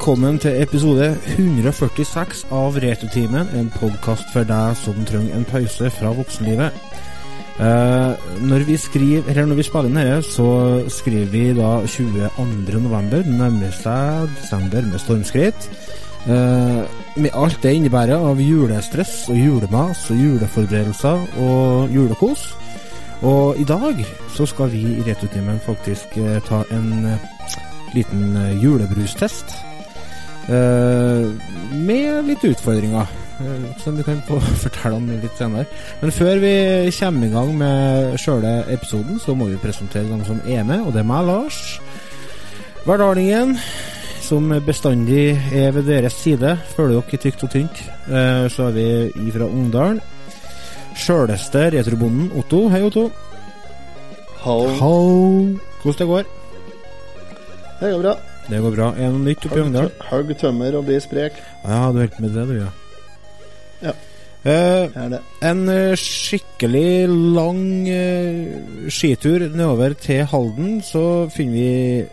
Velkommen til episode 146 av Returtimen, en podkast for deg som trenger en pause fra voksenlivet. Eh, når vi skriver, eller når vi spiller inn dette, så skriver vi da 22. november. Nærmer seg desember med stormskritt. Eh, med alt det innebærer av julestress og julemas og juleforberedelser og julekos. Og i dag så skal vi i Returtimen faktisk eh, ta en eh, liten eh, julebrustest. Eh, med litt utfordringer, eh, som vi kan få fortelle om litt senere. Men før vi kommer i gang med sjøle episoden, så må vi presentere dem som er med, og det er meg, Lars. Verdalingen, som bestandig er ved deres side. Følger dere tykt og tynt. Eh, så er vi ifra Ungdalen. Sjøleste retrobonden Otto. Hei, Otto. Hallo. Hvordan det går? Det går bra. Det går bra. Er det noe nytt oppe i Ungdalen? Hogg tømmer og bli sprek. Ja, du holdt med det, du, ja. Ja. Uh, Er det. en uh, skikkelig lang uh, skitur nedover til Halden, så finner vi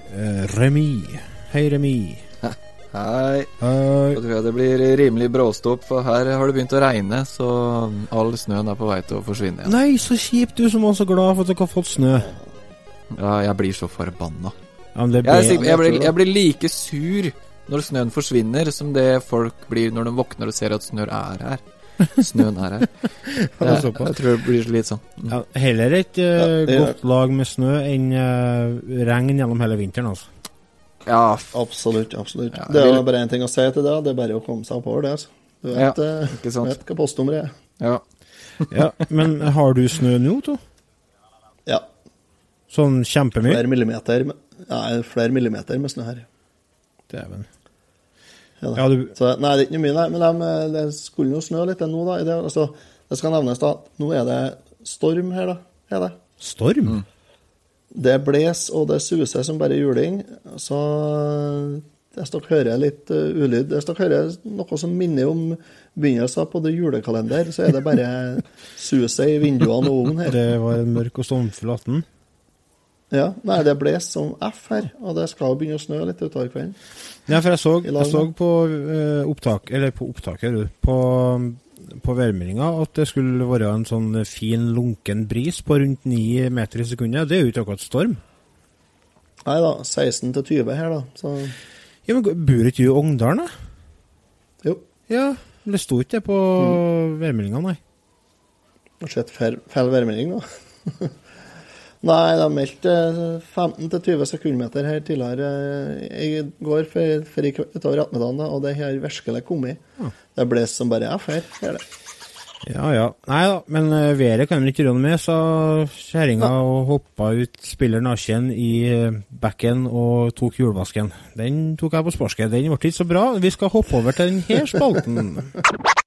Remi. Hei, Remi. Hei. Hei. Da tror jeg det blir rimelig bråstopp, for her har det begynt å regne, så all snøen er på vei til å forsvinne igjen. Nei, så kjipt, du som var så glad for at dere har fått snø. Ja, jeg blir så forbanna. Ja, men det Jeg, er jeg, blir, jeg blir like sur når snøen forsvinner, som det folk blir når de våkner og ser at snø er her. Snøen er her. Det, Jeg, jeg tror det blir litt sånn. Mm. ja, heller et uh, Ja, godt lag med snø enn uh, regn gjennom hele vinteren, altså. Ja, Absolutt. absolutt. Ja, det er vil- bare én ting å si til det. Det er bare å komme seg oppover det. altså. Du vet, Ja, eh, vet hva postnummeret er. ja. Ja, men har du snø nå, To? Ja. Sånn kjempemye? Hver millimeter, med- ja, flere millimeter med snø her. Dæven. Ja. Ja, du Så, nei, det er ikke noe mye, nei. Men de, det skulle jo snø litt nå, da. i Det, altså, det skal nevnes, da. Nå er det storm her, da. Er det. Storm? Det bles og det suser som bare juling. Så hvis dere hører litt uh, ulyd Hvis dere hører noe som minner om begynnelsen på det julekalender, så er det bare suset i vinduene og ovnen her. Det var en mørk og stormfull aften. Ja, Nei, det bles som F her, og det skal jo begynne å snø litt utover kvelden. Ja, for jeg så, jeg så på eh, opptak, eller på opptaket, på, på værmeldinga at det skulle være en sånn fin, lunken bris på rundt 9 meter i sekundet. Det er jo ikke akkurat storm. Nei da, 16 til 20 her, da. Så Ja, men Bor ikke du i Ongdalen, da? jo. Ja, det sto ikke det på værmeldinga, nei. Har sett feil værmelding nå. Nei, de meldte 15-20 sekundmeter her tidligere eh, i går for, for utover ettermiddagen, og det har virkelig kommet. Ja. Det ble som bare F her. Gjør det. Ja ja. Nei da, men eh, været kan vi ikke noe med, sa kjerringa og hoppa ut spiller naken i eh, bekken og tok hjulvasken. Den tok jeg på sparket. Den ble ikke så bra. Vi skal hoppe over til denne spalten.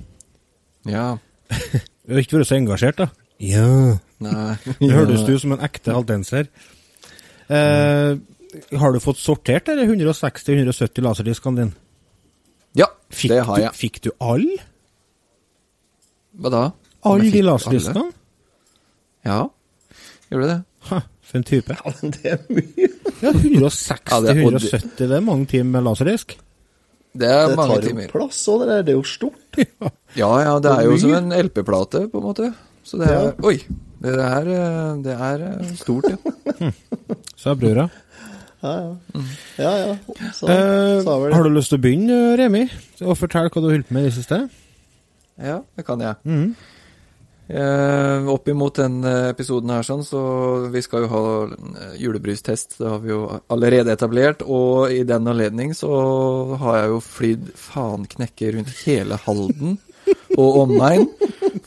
Ja. Du har ikke vært så engasjert, da? Ja. Nei. Det hørtes ut som en ekte aldenser. Eh, har du fått sortert de 160-170 laserdiskene dine? Ja, Fikk, det har du, jeg. fikk du alle? Hva da? Alle de laserdiskene? Ja, gjorde det. Ha, for en type. Ja, men det er mye. Ja, 160-170, det- det- det er mange timer med laserdisk. Det er Det mange tar jo plass òg, det der. Det er jo stort. Ja, ja, det er jo som en LP-plate, på en måte. Så det er Ja. Oi! Det er, det er eh, stort, ja. Sa brura. Ja, ja. ja, ja. Så, Eh, så har du lyst til å begynne, Remi? Og fortelle hva du har på med i det siste? Ja, det kan jeg. Mhm. Eh, opp imot den episoden her, sånn, så vi skal jo ha eh, julebrystest. Det har vi jo allerede etablert. Og i den anledning så har jeg jo flydd faen knekke rundt hele Halden og omegn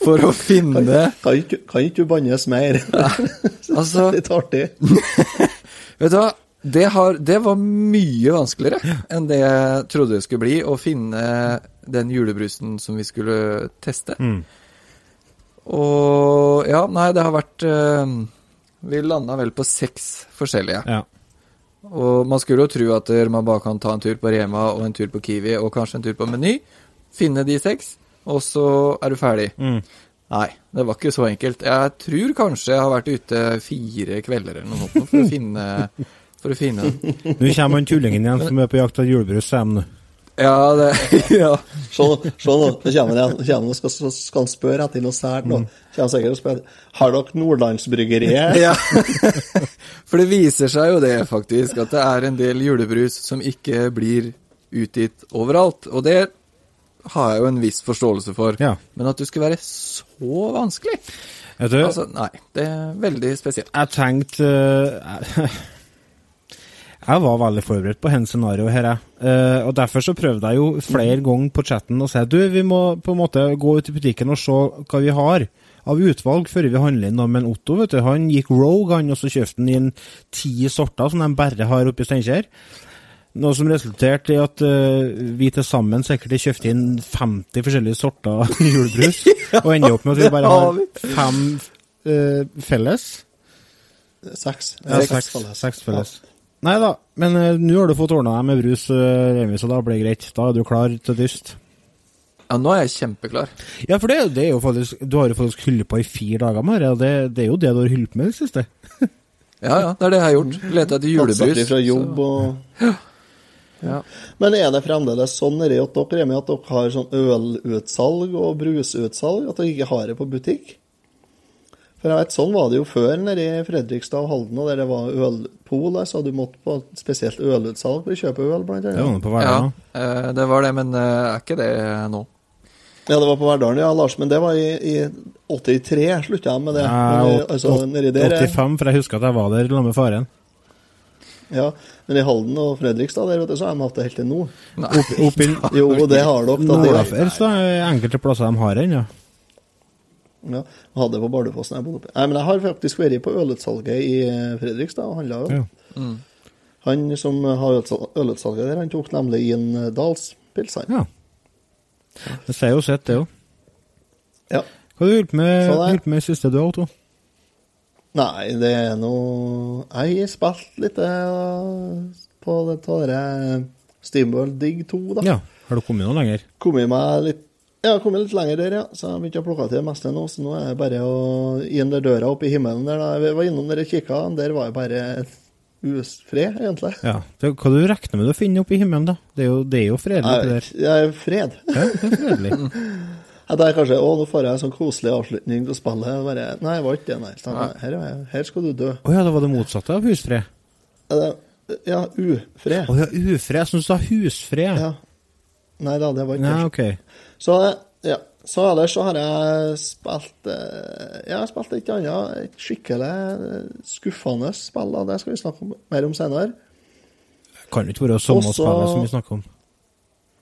for å finne Kan ikke, kan ikke du bannes mer? Altså, Litt artig. vet du hva? Det, har, det var mye vanskeligere enn det jeg trodde det skulle bli, å finne den julebrusen som vi skulle teste. Mm. Og ja, nei, det har vært eh, Vi landa vel på seks forskjellige. Ja. Og man skulle jo tro at man bare kan ta en tur på Rema og en tur på Kiwi og kanskje en tur på Meny, finne de seks, og så er du ferdig. Mm. Nei, det var ikke så enkelt. Jeg tror kanskje jeg har vært ute fire kvelder eller noe sånt for å finne, for å finne den. Nå kommer han tullingen igjen som er på jakt etter julebrus, sier. Ja, det Ja. Se nå, nå kommer han igjen. Skal, skal han spørre etter noe sært nå. Kommer sikkert og spør Har dere Nordlandsbryggeriet? ja. For det viser seg jo det, faktisk, at det er en del julebrus som ikke blir utgitt overalt. Og det har jeg jo en viss forståelse for. Ja. Men at det skulle være så vanskelig Vet du, Altså, nei. Det er veldig spesielt. jeg tenkte eh, Jeg var veldig forberedt på hennes scenario her, jeg. Uh, og derfor så prøvde jeg jo flere ganger på chatten å si du, vi må på en måte gå ut i butikken og se hva vi har av utvalg før vi handler inn. Men Otto vet du, han gikk rogue, han, og så kjøpte han inn ti sorter som de bare har oppe i Steinkjer. Noe som resulterte i at uh, vi til sammen sikkert har kjøpt inn 50 forskjellige sorter julebrus, og ender opp med at vi bare har fem uh, felles. Seks. Ja, Seks seks, felles. seks felles. Nei da, men uh, nå har du fått ordna deg med brus, uh, Remi, så da blir det greit. Da er du klar til dyst. Ja, nå er jeg kjempeklar. Ja, for det, det er jo faktisk Du har jo faktisk holdt på i fire dager med det, det, det er jo det du har holdt med i det siste. Ja, ja, det er det jeg har gjort. Leta etter julebrus. fra jobb og Ja. Men er det fremdeles sånn at dere er at dere har sånn ølutsalg og brusutsalg? At dere ikke har det på butikk? For jeg vet, Sånn var det jo før nede i Fredrikstad og Halden, og der det var ølpol. Så du måtte på spesielt ølutsalg for å kjøpe øl, blant Det var annet. nå på ja, hverdagen. eh, det var det, men eh, er ikke det nå? Ja, det var på Verdalen, ja, Lars. Men det var i, i 83 slutta jeg med det. Ja, Men, altså, nedi der, 85, for jeg husker at jeg var der sammen med faren. ja, men i Halden og Fredrikstad der, vet du, så har de hatt det helt til nå. Opp, opp i Jo, det har dere. det- så er det enkelte plasser de har den, ja. Ja, jeg hadde det på Bardufossen jeg bodde oppe. Nei, men jeg har faktisk vært på ølutsalget i eh, Fredrikstad og handla øl. ja. Mm. Han som har ølutsalg- ølutsalget der, han tok nemlig inn eh, Dalspils, han. ja. Det sier jo sitt, det òg. Ja. Hva har du holdt med, i det- siste du, Otto? Nei, det er noe Jeg har spilt litt eh, på det av dere Steamworld Dig 2, da. Ja. Har du kommet noe lenger? Kommet meg litt ja, kommet litt lenger der, ja. Så jeg begynte å plukke til det meste nå. Så nå er det bare å inn der døra oppe i himmelen der. da. Jeg var innom der og kikka, der var jeg bare ufred, egentlig. Ja. Det, hva du regner med å finne oppe i himmelen, da? Det er jo, det er jo fredelig oppi Jeg, der. jeg er fred. Ja, det er fredelig. Jeg tenkte kanskje å, nå får jeg en sånn koselig avslutning til spillet. Jeg Bare, nei, det var ikke det, nei. Jeg, Her, er her skal du dø. Å ja, det var det motsatte av husfred? Det- Ja, ufred. Å ja, ufred. Jeg syns du sa husfred. Ja. Nei da, det var ikke Nei, det. Så, ja. Så ellers så har jeg spilt eh, Jeg har spilt et annet et skikkelig eh, skuffende spill. og Det skal vi snakke om, mer om senere. Kan jo ikke være samme Også- spillet som vi snakker om.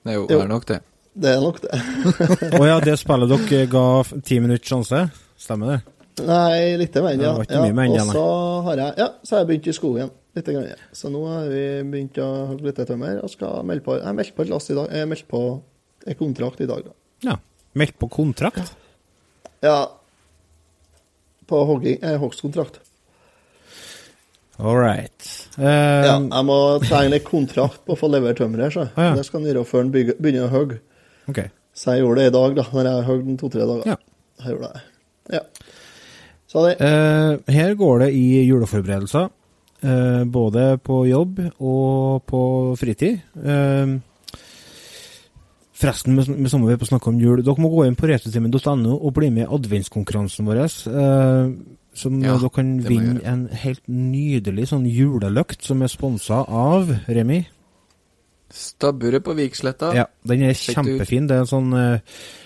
Det er jo, Jo. er nok det. Det er nok det. Å ja, det spillet dere ga ti minutter sjanse? Stemmer det? Nei, litt mer, Ja, ja. det det, og så har jeg Ja, så har jeg begynt i skogen. Litt grann. Så nå har vi begynt å hogge litt tømmer og skal melde på Jeg meldte på et lass i dag. Jeg meldte på en kontrakt i dag, da. Ja. Meldt på kontrakt? Ja. På hogging. Eh, hogstkontrakt. All right. Eh, Ja, jeg må tegne en kontrakt på å få levert tømmeret, så. Ah, ja. Det skal han gjøre før han begynner å hogge. Okay. Så jeg gjorde det i dag, da, når jeg har den to-tre dager. Ja. Jeg gjorde det. Ja. Så det Uh, her går det i juleforberedelser. uh, både på jobb og på fritid. Eh, forresten, med, samme vi er på å snakke om jul, dere må gå inn på retrotimen.no og bli med i adventskonkurransen vår. eh, som Ja, dere kan vinne en helt nydelig sånn julelykt som er sponsa av Remi. Stabburet på Viksletta. Ja, den er kjempefin. Det er en sånn, eh,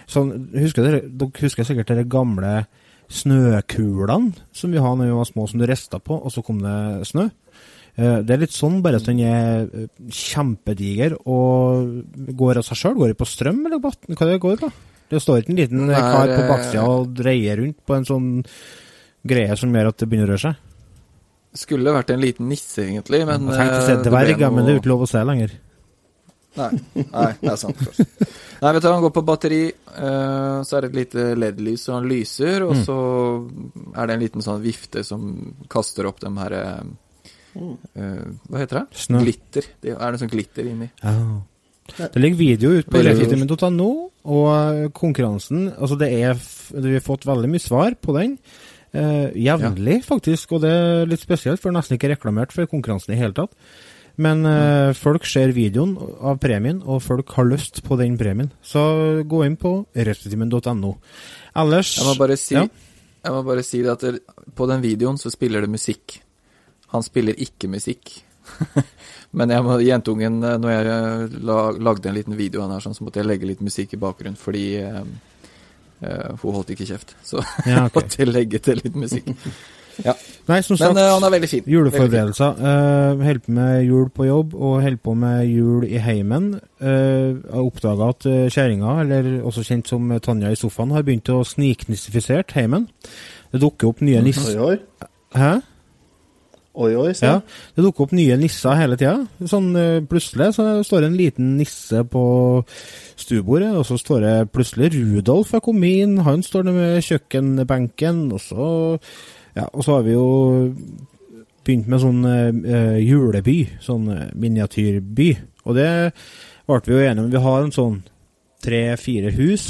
sånn husker dere, dere husker sikkert de gamle snøkulene som vi har når vi var små, som du rista på, og så kom det snø. Eh, Det er litt sånn, bare at den er eh, kjempediger og går av seg sjøl. Går det på strøm eller? Hva det går på? Det står ikke en liten er, kar på baksida og dreier rundt på en sånn greie som gjør at det begynner å røre seg. skulle vært en liten nisse, egentlig, men Jeg tenkte å se eh, dverg, ja, men det er noe- jo ikke lov å se lenger. Nei, nei, det er sant. Nei, vet du, Han går på batteri, så er det et lite LED-lys, og han lyser, og så er det en liten sånn vifte som kaster opp de her Hva heter det? Snø. Glitter. Det er noe sånt glitter inni. Ja. Det ligger video ute på Veldig og eh, konkurransen Altså, det er Vi har fått veldig mye svar på den. eh, jevnlig, faktisk, og det er litt spesielt, for nesten ikke reklamert for konkurransen i hele tatt. Men eh, folk ser videoen av premien, og folk har lyst på den premien. Så gå inn på restetimen.no. Ellers Jeg må bare si, Ja. jeg må bare si det at det, på den videoen så spiller det musikk. Han spiller ikke musikk. Men jeg må, jentungen, eh, når jeg eh, lagde en liten video her, sånn, så måtte jeg legge litt musikk i bakgrunnen, fordi uh, eh, hun holdt ikke kjeft. Så Ja, okay. måtte jeg legge til litt musikk. Nei, som Men sagt, eh, han er veldig fin. Juleforberedelser. Uh, holder på med jul på jobb, og holder på med jul i heimen. Uh, jeg har oppdaga at uh, kjerringa, eller også kjent som Tanja i sofaen, har begynt å sniknissifisere heimen. Det dukker opp nye Oi, nisser. Hæ? Oi, oi, se. Ja, det dukker opp nye nisser hele tida. Sånn uh, plutselig så står en liten nisse på stuebordet, og så står det plutselig Rudolf er kommet inn, han står der med kjøkkenbenken, og så Ja, og så har vi jo begynt med sånn uh, juleby, sånn eh, miniatyrby. Og det ble vi jo enige om. Vi har en sånn tre-fire hus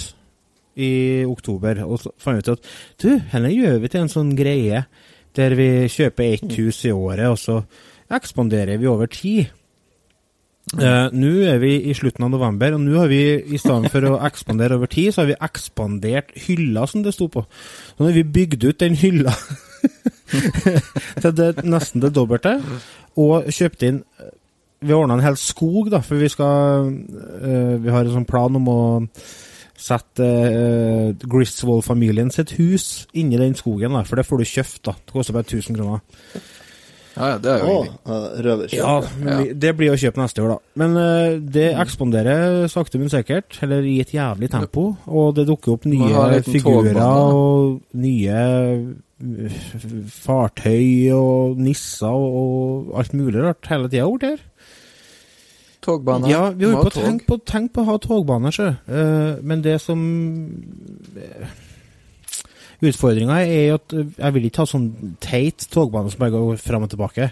i oktober, og så fant vi ut at du, henne gjør vi til en sånn greie der vi kjøper ett hus i året, og så ekspanderer vi over tid. Uh, nå er vi i slutten av november, og nå har vi i stedet for å ekspandere over tid, så har vi ekspandert hylla, som det sto på. Så nå har vi bygd ut den hylla til det, nesten det dobbelte, og kjøpt inn Vi har ordna en hel skog, da, for vi skal uh, Vi har en sånn plan om å sette uh, Griswold-familien sitt hus inni den skogen, da, for det får du kjøpt, da. Det koster bare 1000 kroner. Ja, ja, det er jo Å, ingenting. eh, røverkjøp. Ja, det blir å kjøpe neste år, da. Men uh, det ekspanderer sakte, men sikkert, eller i et jævlig tempo. Og det dukker opp nye figurer og nye eh, fartøy og nisser og, og alt mulig rart hele tida borti her. Togbane. Ja, vi Må på å tenke på, tenk på å ha togbane, sjø. Uh, men det som Utfordringa er jo at eh, jeg vil ikke ha sånn teit togbane som bare går fram og tilbake.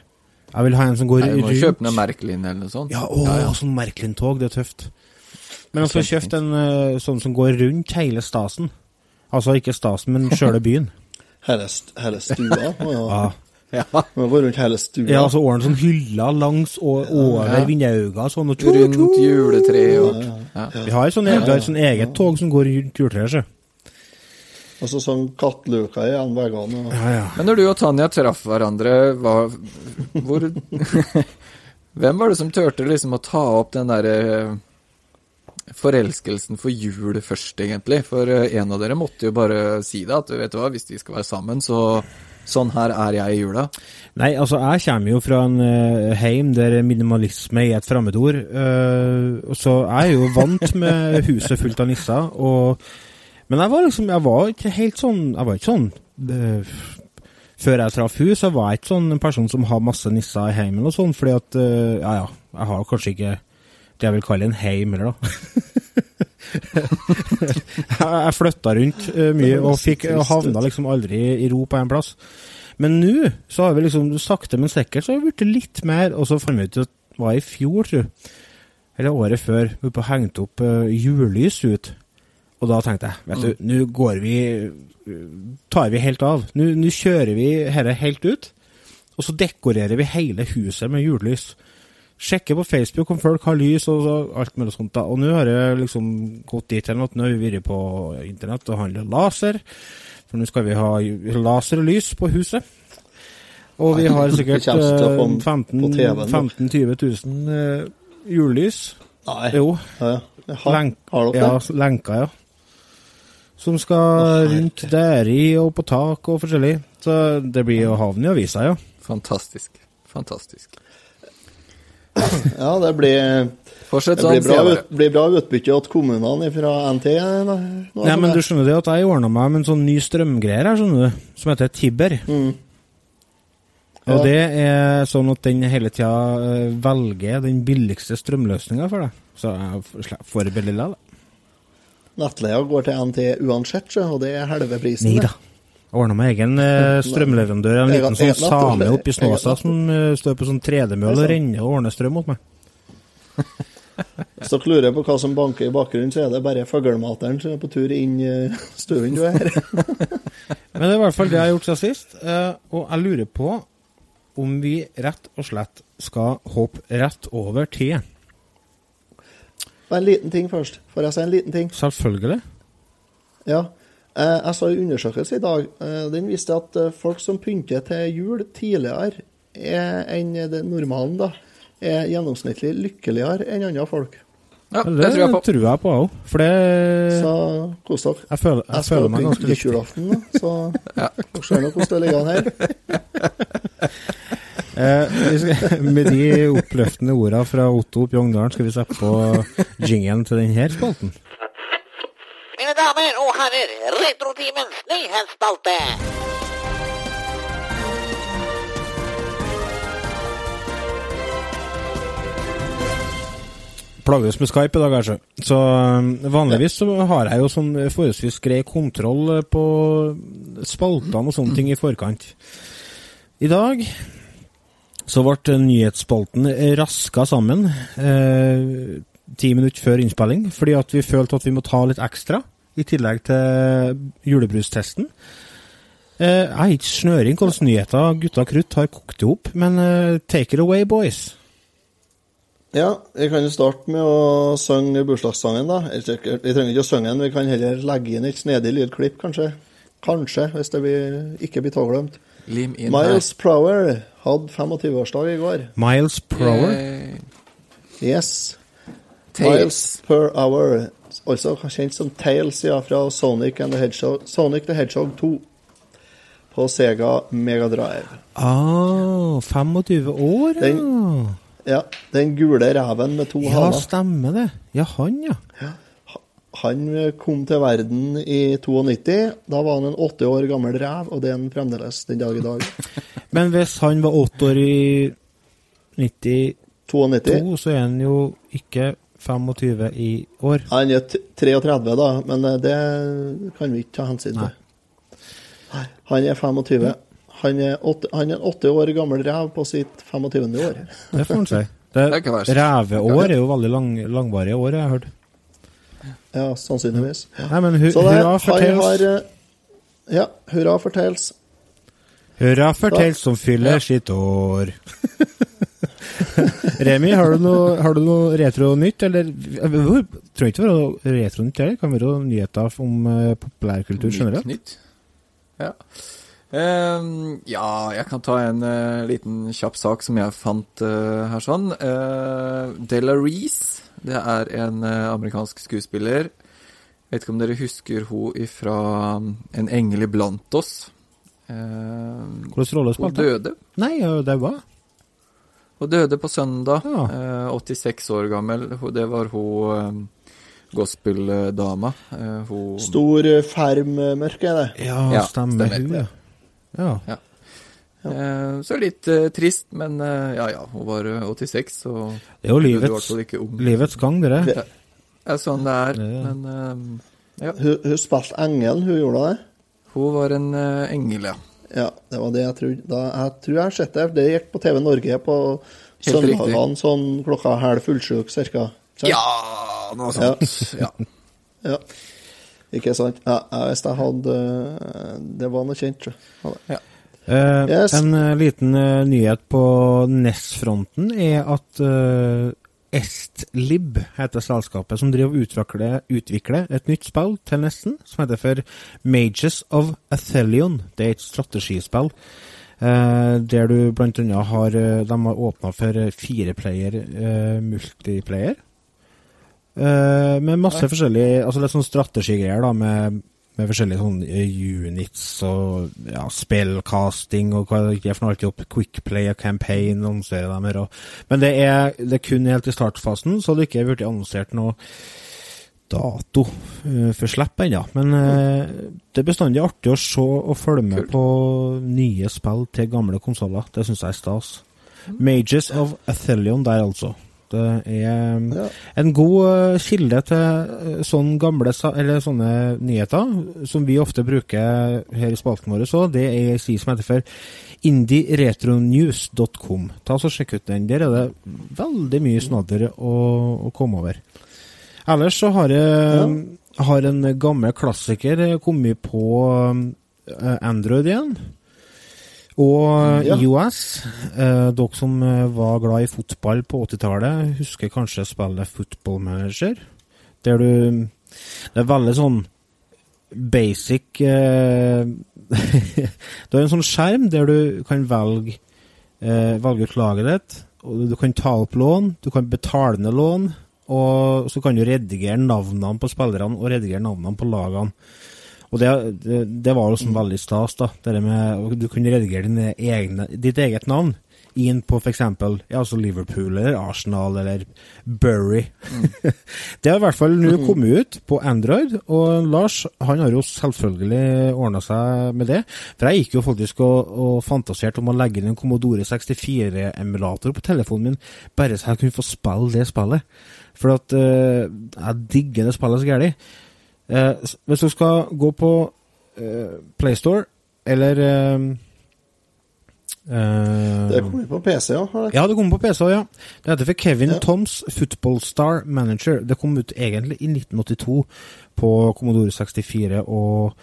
Jeg vil ha en som går Nei, du må rundt. kjøpe noe Merkelin eller noe sånt. Ja, å, sånn Merkelin-tog, det er tøft. Men jeg skal kjøpe en uh, sånn som går rundt hele stasen. Altså ikke stasen, men sjøle byen. Hele, st hele stua. Ja. Ja. Ja. var rundt hele stua. ja, altså åren sånn hyller langs og over Ja. vinduene sånn. Og Rundt juletreet og ja. Vi har sånn, vi har sånn eget tog som går rundt juletreet, sjø. Og så sånn kattluka i en veggene. Ja, ja. Men når du og Tanja traff hverandre, hva, hvor Hvem var det som turte liksom å ta opp den derre forelskelsen for jul først, egentlig? For eh, en av dere måtte jo bare si det, at vet du hva, hvis vi skal være sammen, så sånn her er jeg i jula. Nei, altså, jeg kommer jo fra en uh, heim der minimalisme er et fremmedord. Uh, så jeg er jo vant med huset fullt av nisser. Og, men jeg var liksom Jeg var ikke helt sånn Jeg var ikke sånn uh, Før jeg traff henne, så var jeg ikke sånn en person som har masse nisser i heimen og sånn, fordi at eh, Ja, ja, jeg har kanskje ikke det jeg vil kalle en heim heller, da. jeg flytta rundt eh, mye og fikk havna liksom aldri i ro på en plass. Men nå så har vi liksom sakte, men sikkert så har vi blitt litt mer, og så fant vi ut at det var i fjor, tror jeg, eller året før, vi hengte hengt opp uh, julelys ut. Og da tenkte jeg, vet du, nå går vi eh, tar vi helt av. Nå kjører vi dette helt ut, og så dekorerer vi hele huset med julelys. Sjekker på Facebook om folk har lys og og alt mulig sånt. da. Og nå har jeg liksom gått dit hen at nå har vi vært på internett og handler laser. For nå skal vi ha laser og lys på huset. Og vi har sikkert Det kommer til å få eh, 15 på TV nå. 15 20 000 eh, julelys. Nei. Jo, Ja, ja. Jaha, lenk, har dere ja, det? lenka, ja. Som skal rundt rundt deri og på tak og forskjellig. Så det blir jo havn i avisa, ja. Fantastisk. Fantastisk. Ja, det blir, Fortsett det sånn, blir, bra, jeg bare. ut, blir bra utbytte til kommunene fra NT. nå, Nei, men du skjønner det at jeg ordna meg med en sånn ny strømgreier her, skjønner du, som heter Tibber. Mm. Og det er sånn at den hele tida eh, velger den billigste strømløsninga for deg. Så jeg får det billig likevel. Nettleia går til NT uansett, og det er halve prisen. Nei det. da. Ordna med egen eh, strømleverandør. En liten sånn same oppi Snåsa som eh, står på sånn tredemøll og er renner og ordner strøm mot meg. Hvis dere lurer på hva som banker i bakgrunnen, så er det bare fuglemateren som er på tur inn i stuen du er. Men det er i hvert fall det jeg har gjort siden sist. Og jeg lurer på om vi rett og slett skal hoppe rett over til Bare en liten ting først. Får jeg si en liten ting? Selvfølgelig. Ja. Eh, Jeg så en undersøkelse i dag. Eh, Den viste at eh, folk som pynter til jul tidligere er enn det normalen, da, er gjennomsnittlig lykkeligere enn andre folk. Ja, Det, det tror jeg på. tror jeg på òg. For det Så kos dere. Jeg føler, jeg Jeg føler meg ganske lykkelig. julaften, så så dere ser nå hvordan det ligger an her. Eh, vi skal, med de oppløftende orda fra Otto Pjongdalen skal vi sette på jingelen til denne spalten. Mine damer og herrer, Retrotimens nyhetsspalte. Plages med Skype i dag, kanskje. Så eh, vanligvis så har jeg jo sånn forholdsvis grei kontroll eh, på spaltene og sånne ting i forkant. I dag så ble nyhetsspalten raska sammen eh, ti minutter før innspilling, fordi at vi følte at vi må ta litt ekstra, i tillegg til julebrustesten. Eh, jeg har ikke snøring hvilke nyheter gutta krutt har kokt i hop, men eh, take it away, boys. Ja, vi kan jo starte med å synge bursdagssangen, da. Eller, Vi trenger ikke å synge den, vi kan heller legge inn et snedig lydklipp, kanskje. Kanskje, hvis det blir, ikke blir tåglemt. Miles her. Prower hadde 25-årsdag i går. Miles Prower. Yay. Yes. Tails. per hour. Altså kjent som Tales, ja, fra Sonic, and the Hedgehog, Sonic the Hedgehog 2. På Sega Mega Drive. Ah, 25 år, ja. Den- Ja, den gule reven med to Ja, haner. stemmer det. Ja, han, ja. Han kom til verden i 92. Da var han en åtte år gammel rev, og det er han fremdeles den dag i dag. Men hvis han var åtte år i 92, 92. så er han jo ikke 25 i år. Han er 33, da, men eh, det kan vi ikke ta hensyn til. Nei, Han er 25. Han er, åtte, han er en åtte år gammel rev på sitt 25. år. Det får han si. Reveår er jo veldig lang, langvarige år, jeg har hørt. Ja, sannsynligvis. Nei, men hu, det, hurra for Tales. har eh, Ja, hurra for Tales. Hurra for Da- Tales som fyller sitt år. Remi, har du noe, har du noe retro-nytt, eller Hvor- Tror ikke det var retro-nytt, det kan være nyheter om eh, populærkultur generelt. Nytt. Ja. Ehm, ja, jeg kan ta en uh, liten kjapp sak som jeg fant uh, her sånn. Uh, Della Reese, det er en amerikansk skuespiller. Vet ikke om dere husker hun ifra um, En engel iblant oss. Ehm, Hvilken rolle hun Hun han? døde. Nei, det var Hun døde på søndag, Ja. eh, 86 år gammel. Det var hun gospeldama. Eh, hun Stor, eh, ferm eh, mørke er det. Ja, Ja, stemmer stemmer. hun, ja. ja. Eh, Så litt eh, trist, men eh, ja ja, hun var eh, 86, så Det er jo livets, livets gang, dere. Det- Det er sånn det er, ja. men eh, ja. Hun, hun spilte engelen, hun gjorde det. Hun var en eh, engel, ja. Ja, det var det jeg trodde. Da, jeg tror jeg har sett det. Det gikk på TV Norge på søndagene sånn klokka halv fullsjuk ca. Ja, noe sånt. Ja. Ja. Ikke sant? Ja, jeg visste jeg hadde Det var noe kjent, tror jeg. Eh, Yes. En eh, liten eh, nyhet på NES-fronten er at eh, Estlib heter selskapet som driver og utvikler, utvikler et nytt spill til Nesten, som heter for Mages of Athelion. Det er et strategispill eh, der du blant annet har eh, De har åpna for fireplayer eh, multiplayer. Eh, med masse forskjellige Altså litt sånn strategigreier, da, med, med forskjellige sånn eh, units og ja, spillcasting og hva det er for noe alltid opp. Quickplay og campaign annonserer de her. Men det er, det er kun helt i startfasen, så det ikke er blitt annonsert noe dato eh, for slipp ennå. Men eh, det er bestandig artig å se og følge med på nye spill til gamle konsoller. Det syns jeg er stas. Mages of Athelion der, altså. Det er Ja. en god eh, kilde til eh, sånne gamle eller sånne nyheter, som vi ofte bruker her i spalten vår òg. Det er ei side som heter for indieretronews.com. Ta så Sjekk ut den. Der er det veldig mye snadder å, å komme over. Ellers så har jeg har en gammel klassiker kommet på eh, Android igjen. Og Ja. IOS. Eh, dere som eh, var glad i fotball på 80-tallet, husker kanskje spillet Football Manager. Der du Det er veldig sånn basic eh, Du har en sånn skjerm der du kan velge eh, velge ut laget ditt. Og du kan ta opp lån, du kan betale ned lån, og så kan du redigere navnene på spillerne og redigere navnene på lagene. Og det, det, det var jo sånn veldig stas, da. Det med, du kunne redigere egne, ditt eget navn inn på f.eks. Ja, altså Liverpool eller Arsenal eller Bury. det har i hvert fall nå kommet ut på Android, og Lars han har jo selvfølgelig ordna seg med det. For jeg gikk jo faktisk og, og fantaserte om å legge inn en Commodore 64-emulator på telefonen min, bare så jeg kunne få spille det spillet. For at eh, jeg digger det spillet så gærent. Eh, hvis du skal gå på eh, PlayStore eller eh, eh, Det kommer på PC, har det? ja, det kommer på PC òg, ja. Det heter for Kevin Ja. Toms Football Star Manager. Det kom ut egentlig i 1982 på Commodore 64 og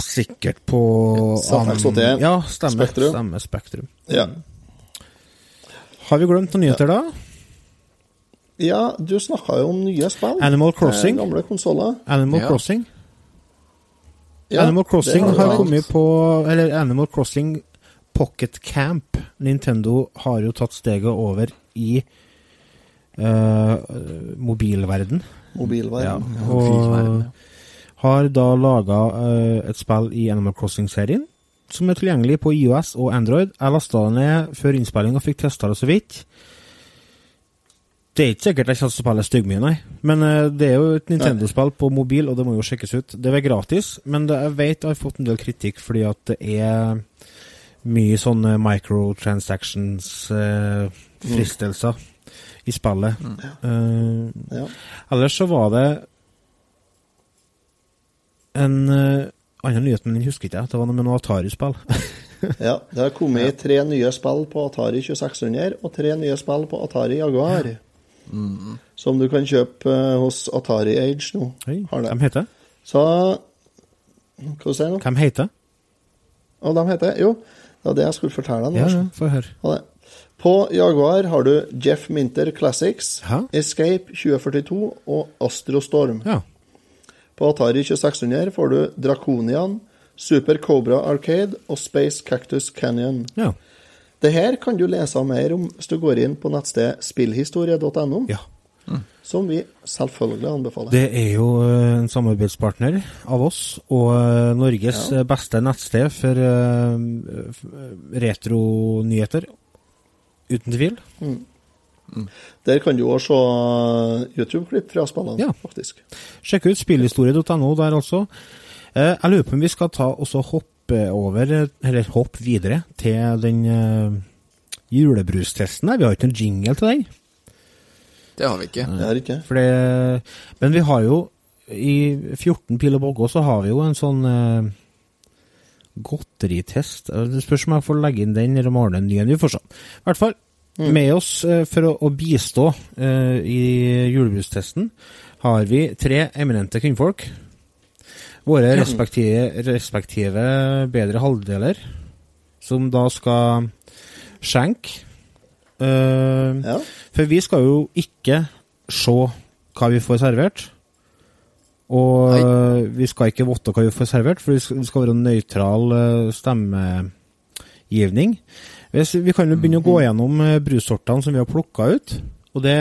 sikkert på ZX81. Ja, stemmer. Spektrum. Stemme, Spektrum. Ja. Har vi glemt noen nyheter, da? Ja, du snakka jo om nye spill. Animal Crossing. Eh, Gamle konsoller. Animal Ja. Crossing. Ja, Animal Crossing har, har kommet på Eller Animal Crossing Pocket Camp. Nintendo har jo tatt steget over i uh, mobilverden. Mobilverden. og har da laga et spill i Animal Crossing-serien, som er tilgjengelig på IOS og Android. Jeg lasta det ned før innspilling og fikk testa det så vidt. Det er ikke sikkert jeg kommer til å spille styggmye, nei. Men uh, det er jo et Nintendo-spill på mobil, og det må jo sjekkes ut. Det er gratis, men det, jeg vet jeg har fått en del kritikk fordi at det er mye sånne microtransactions-fristelser i spillet. Eh, Ja. Ellers så var det en uh, annen nyhet, men den husker ikke jeg. Det var noe med noe Atari-spill. ja. Det har kommet tre nye spill på Atari 2600 og tre nye spill på Atari Jaguar. Som du kan kjøpe eh, hos Atari Age nå. Hei. Hvem heter det? Så Hva sier du nå? Hvem heter det? Og de heter Jo, det var det jeg skulle fortelle deg. Ja, ja, få høre. På Jaguar har du Jeff Minter Classics, Hæ? Escape 2042 og Astrostorm. Ja. På Atari 2600 får du Draconian, Super Cobra Arcade og Space Cactus Canyon. ja. Det her kan du lese mer om hvis du går inn på nettstedet spillhistorie.no, ja. som vi selvfølgelig anbefaler. Det er jo eh, en samarbeidspartner av oss, og eh, Norges ja. beste nettsted for eh, retronyheter. Uten tvil. Der kan du òg se YouTube-klipp fra spillene, Ja. faktisk. Sjekk ut spillhistorie.no der. Eh, jeg lurer på om vi skal ta og så hoppe over, eh, eller hoppe videre, til den uh, julebrustesten der. Vi har ikke noen jingle til den. Det har vi ikke. Det er ikke Fordi, men vi har jo i 14 pil og bogge så har vi jo en sånn uh, godteritest. Eh, Det spørs om jeg får legge inn den, eller ordne en ny en. Vi får se. I hvert fall, med oss uh, for å, å bistå uh, i julebrustesten har vi tre eminente kvinnfolk. Våre respektive, respektive bedre halvdeler, som da skal skjenke. Uh, Ja. for vi skal jo ikke se hva vi får servert. Og Nei. vi skal ikke vite hva vi får servert, for det skal være en nøytral øh, stemmegivning. Vi kan jo begynne å gå gjennom øh, brussortene som vi har plukka ut. Og det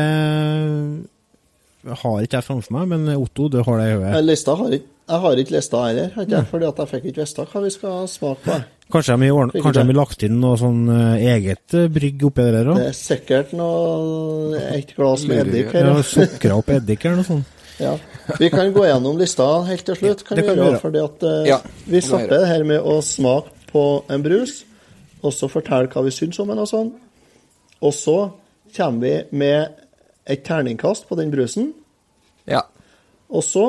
har ikke jeg framfor meg, men Otto, du har det i Eh, hodet. Lista har ikke Jeg har ikke lista heller, har ikke jeg, fordi jeg fikk ikke vite hva vi skal smake på. Kanskje de har lagt inn noe sånn øh, eget øh, brygg oppi der Det òg? er sikkert noe et glass med eddik her. Ja. Sukra opp eddik eller noe sånt. Ja. Vi kan gå gjennom lista helt til slutt. Kan det vi kan vi gjøre, fordi at eh, Ja, Vi det starter det her med å smake på en brus, og så fortelle hva vi syns om den og sånn. Og så kommer vi med et terningkast på den brusen. Ja. Og så,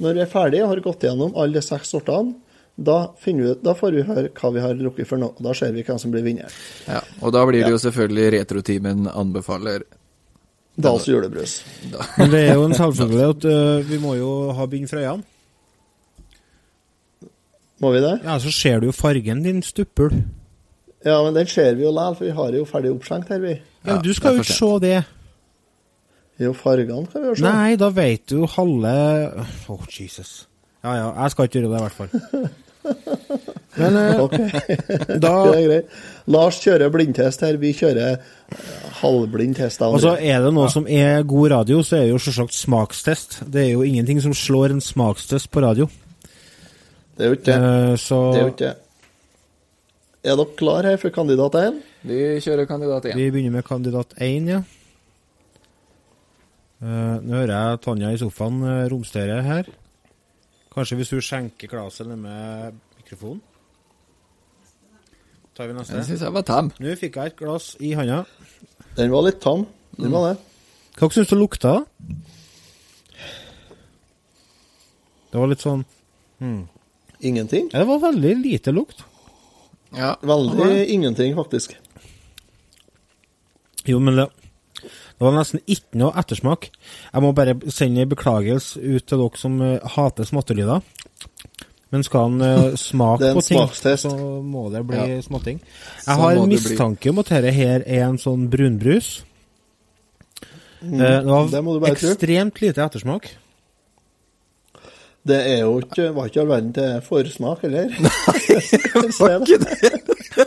når vi er ferdige og har gått gjennom alle de seks sortene, da, vi, da får vi høre hva vi har drukket for noe. Da ser vi hvem som blir vinner. ja. Og da blir det jo selvfølgelig Retrotimen anbefaler Dals julebrus. Men det er jo en selvfølge at uh, vi må jo ha bind for øynene. Må vi det? Ja, så ser du jo fargen din stuppel. Ja, men den ser vi jo likevel, for vi har jo ferdig oppskjenkt her, vi. Ja, Ja, du skal jo ikke se det. Jo, fargene kan vi jo se. Nei, da vet du halve Oh, Jesus. Ja ja, jeg skal ikke gjøre det, i hvert fall. Men øh, Ok, da det er greit. Lars kjører blindtest her, vi kjører eh, halvblind test. av Altså, er det noe som er god radio, så er det jo selvsagt smakstest. Det er jo ingenting som slår en smakstest på radio. Det er jo ikke det. Eh, så Det er jo ikke det. Er dere klar her for kandidat 1? Vi kjører kandidat 1. vi begynner med kandidat 1, ja. Eh, nå hører jeg Tanja i sofaen uh, romstere her. Kanskje hvis hun skjenker glasset med mikrofonen? Tar vi Den neste. syns jeg var tam. Nå fikk jeg et glass i handa. Den var litt tam. Den var det. Hva syns du lukta? Det var litt sånn Ingenting. ja, Det var veldig lite lukt. Ja. Veldig ingenting, faktisk. Jo, men det, det var nesten ikke noe ettersmak. Jeg må bare sende en beklagelse ut til dere som eh, hater smattelyder. Men skal han eh, smake på ting, så må det bli Ja. småting. Jeg har en mistanke om at dette her er en sånn brunbrus. Mm, det det må var du bare tro. ekstremt lite ettersmak. Det er jo ikke, var ikke all verden til forsmak, heller. Var ikke det?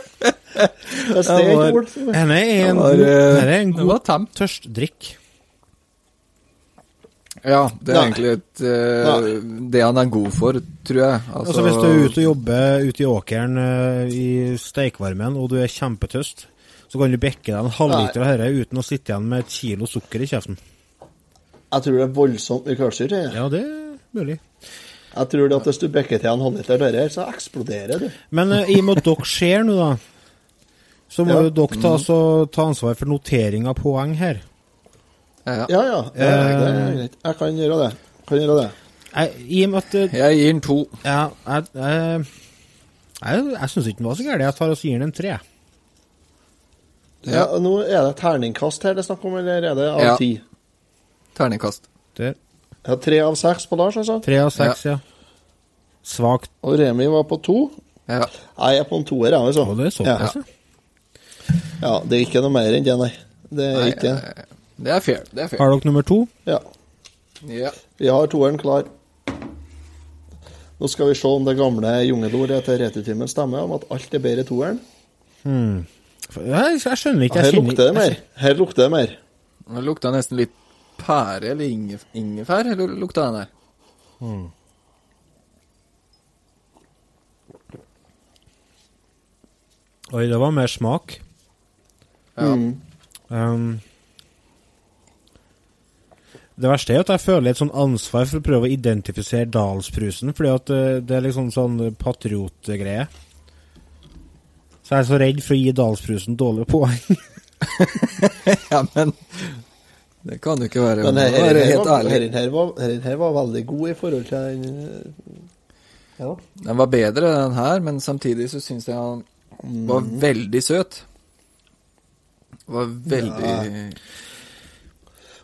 Det er var- ord. er en, var, god- eh, er en var god tam. tørstdrikk. Ja, det er Nei. egentlig et, uh, det han er god for, tror jeg. Altså, Hvis du er ute og jobber ute i åkeren uh, i steikvarmen, og du er kjempetøst, så kan du bekke deg en halvliter av dette uten å sitte igjen med et kilo sukker i kjeften. Jeg tror det er voldsomt mye kullsyre. Ja, det er mulig. Jeg tror det at hvis du bekker til en halvliter av dette, så eksploderer du. Men uh, i og med at dere ser nå, da, så må Ja. jo dere ta, så, ta ansvar for notering av poeng her. Ja, ja. Ja, ja. ja Eh. det er greit. Jeg kan gjøre det. Kan gjøre det. Jeg, I og med at eh, Jeg gir den to. Ja, jeg Jeg, jeg, jeg syns ikke den var så gæren. Jeg tar og gir den en tre. Ja, Nå er det terningkast her det er snakk om, eller er det av Ja. ti? Terningkast. Der. Ja, tre av seks på Lars, altså. Tre av seks, ja. Svakt. Og Remi var på to. Ja. Jeg er på en toer, jeg, altså. Og det er såpass, ja. Ja, det er ikke noe mer enn det, nei. Det er Nei, ikke det. eh, det er fair. Det er fair. Har dere nummer to? Ja. Ja. Vi har toeren klar. Nå skal vi se om det gamle jungelordet til Retutimen stemmer, om at alt er bedre i toeren. Jeg, jeg skjønner ikke. Jeg her lukter det mer. Her lukter det mer. Det lukta nesten litt pære eller ingef ingefær, eller lukta den der? Oi, det var mer smak. Ja. Um, det verste er at jeg føler et sånn ansvar for å prøve å identifisere Dalsprusen, fordi at eh, det er liksom sånn patriotgreie. Så jeg er så redd for å gi Dalsprusen dårlige poeng. ja, men Det kan jo ikke være Men her, her, her, helt var, ærlig. her, her, var, her, her var veldig god i forhold til den eh, Ja. Den var bedre, den her, men samtidig så syns jeg han var veldig søt. Var veldig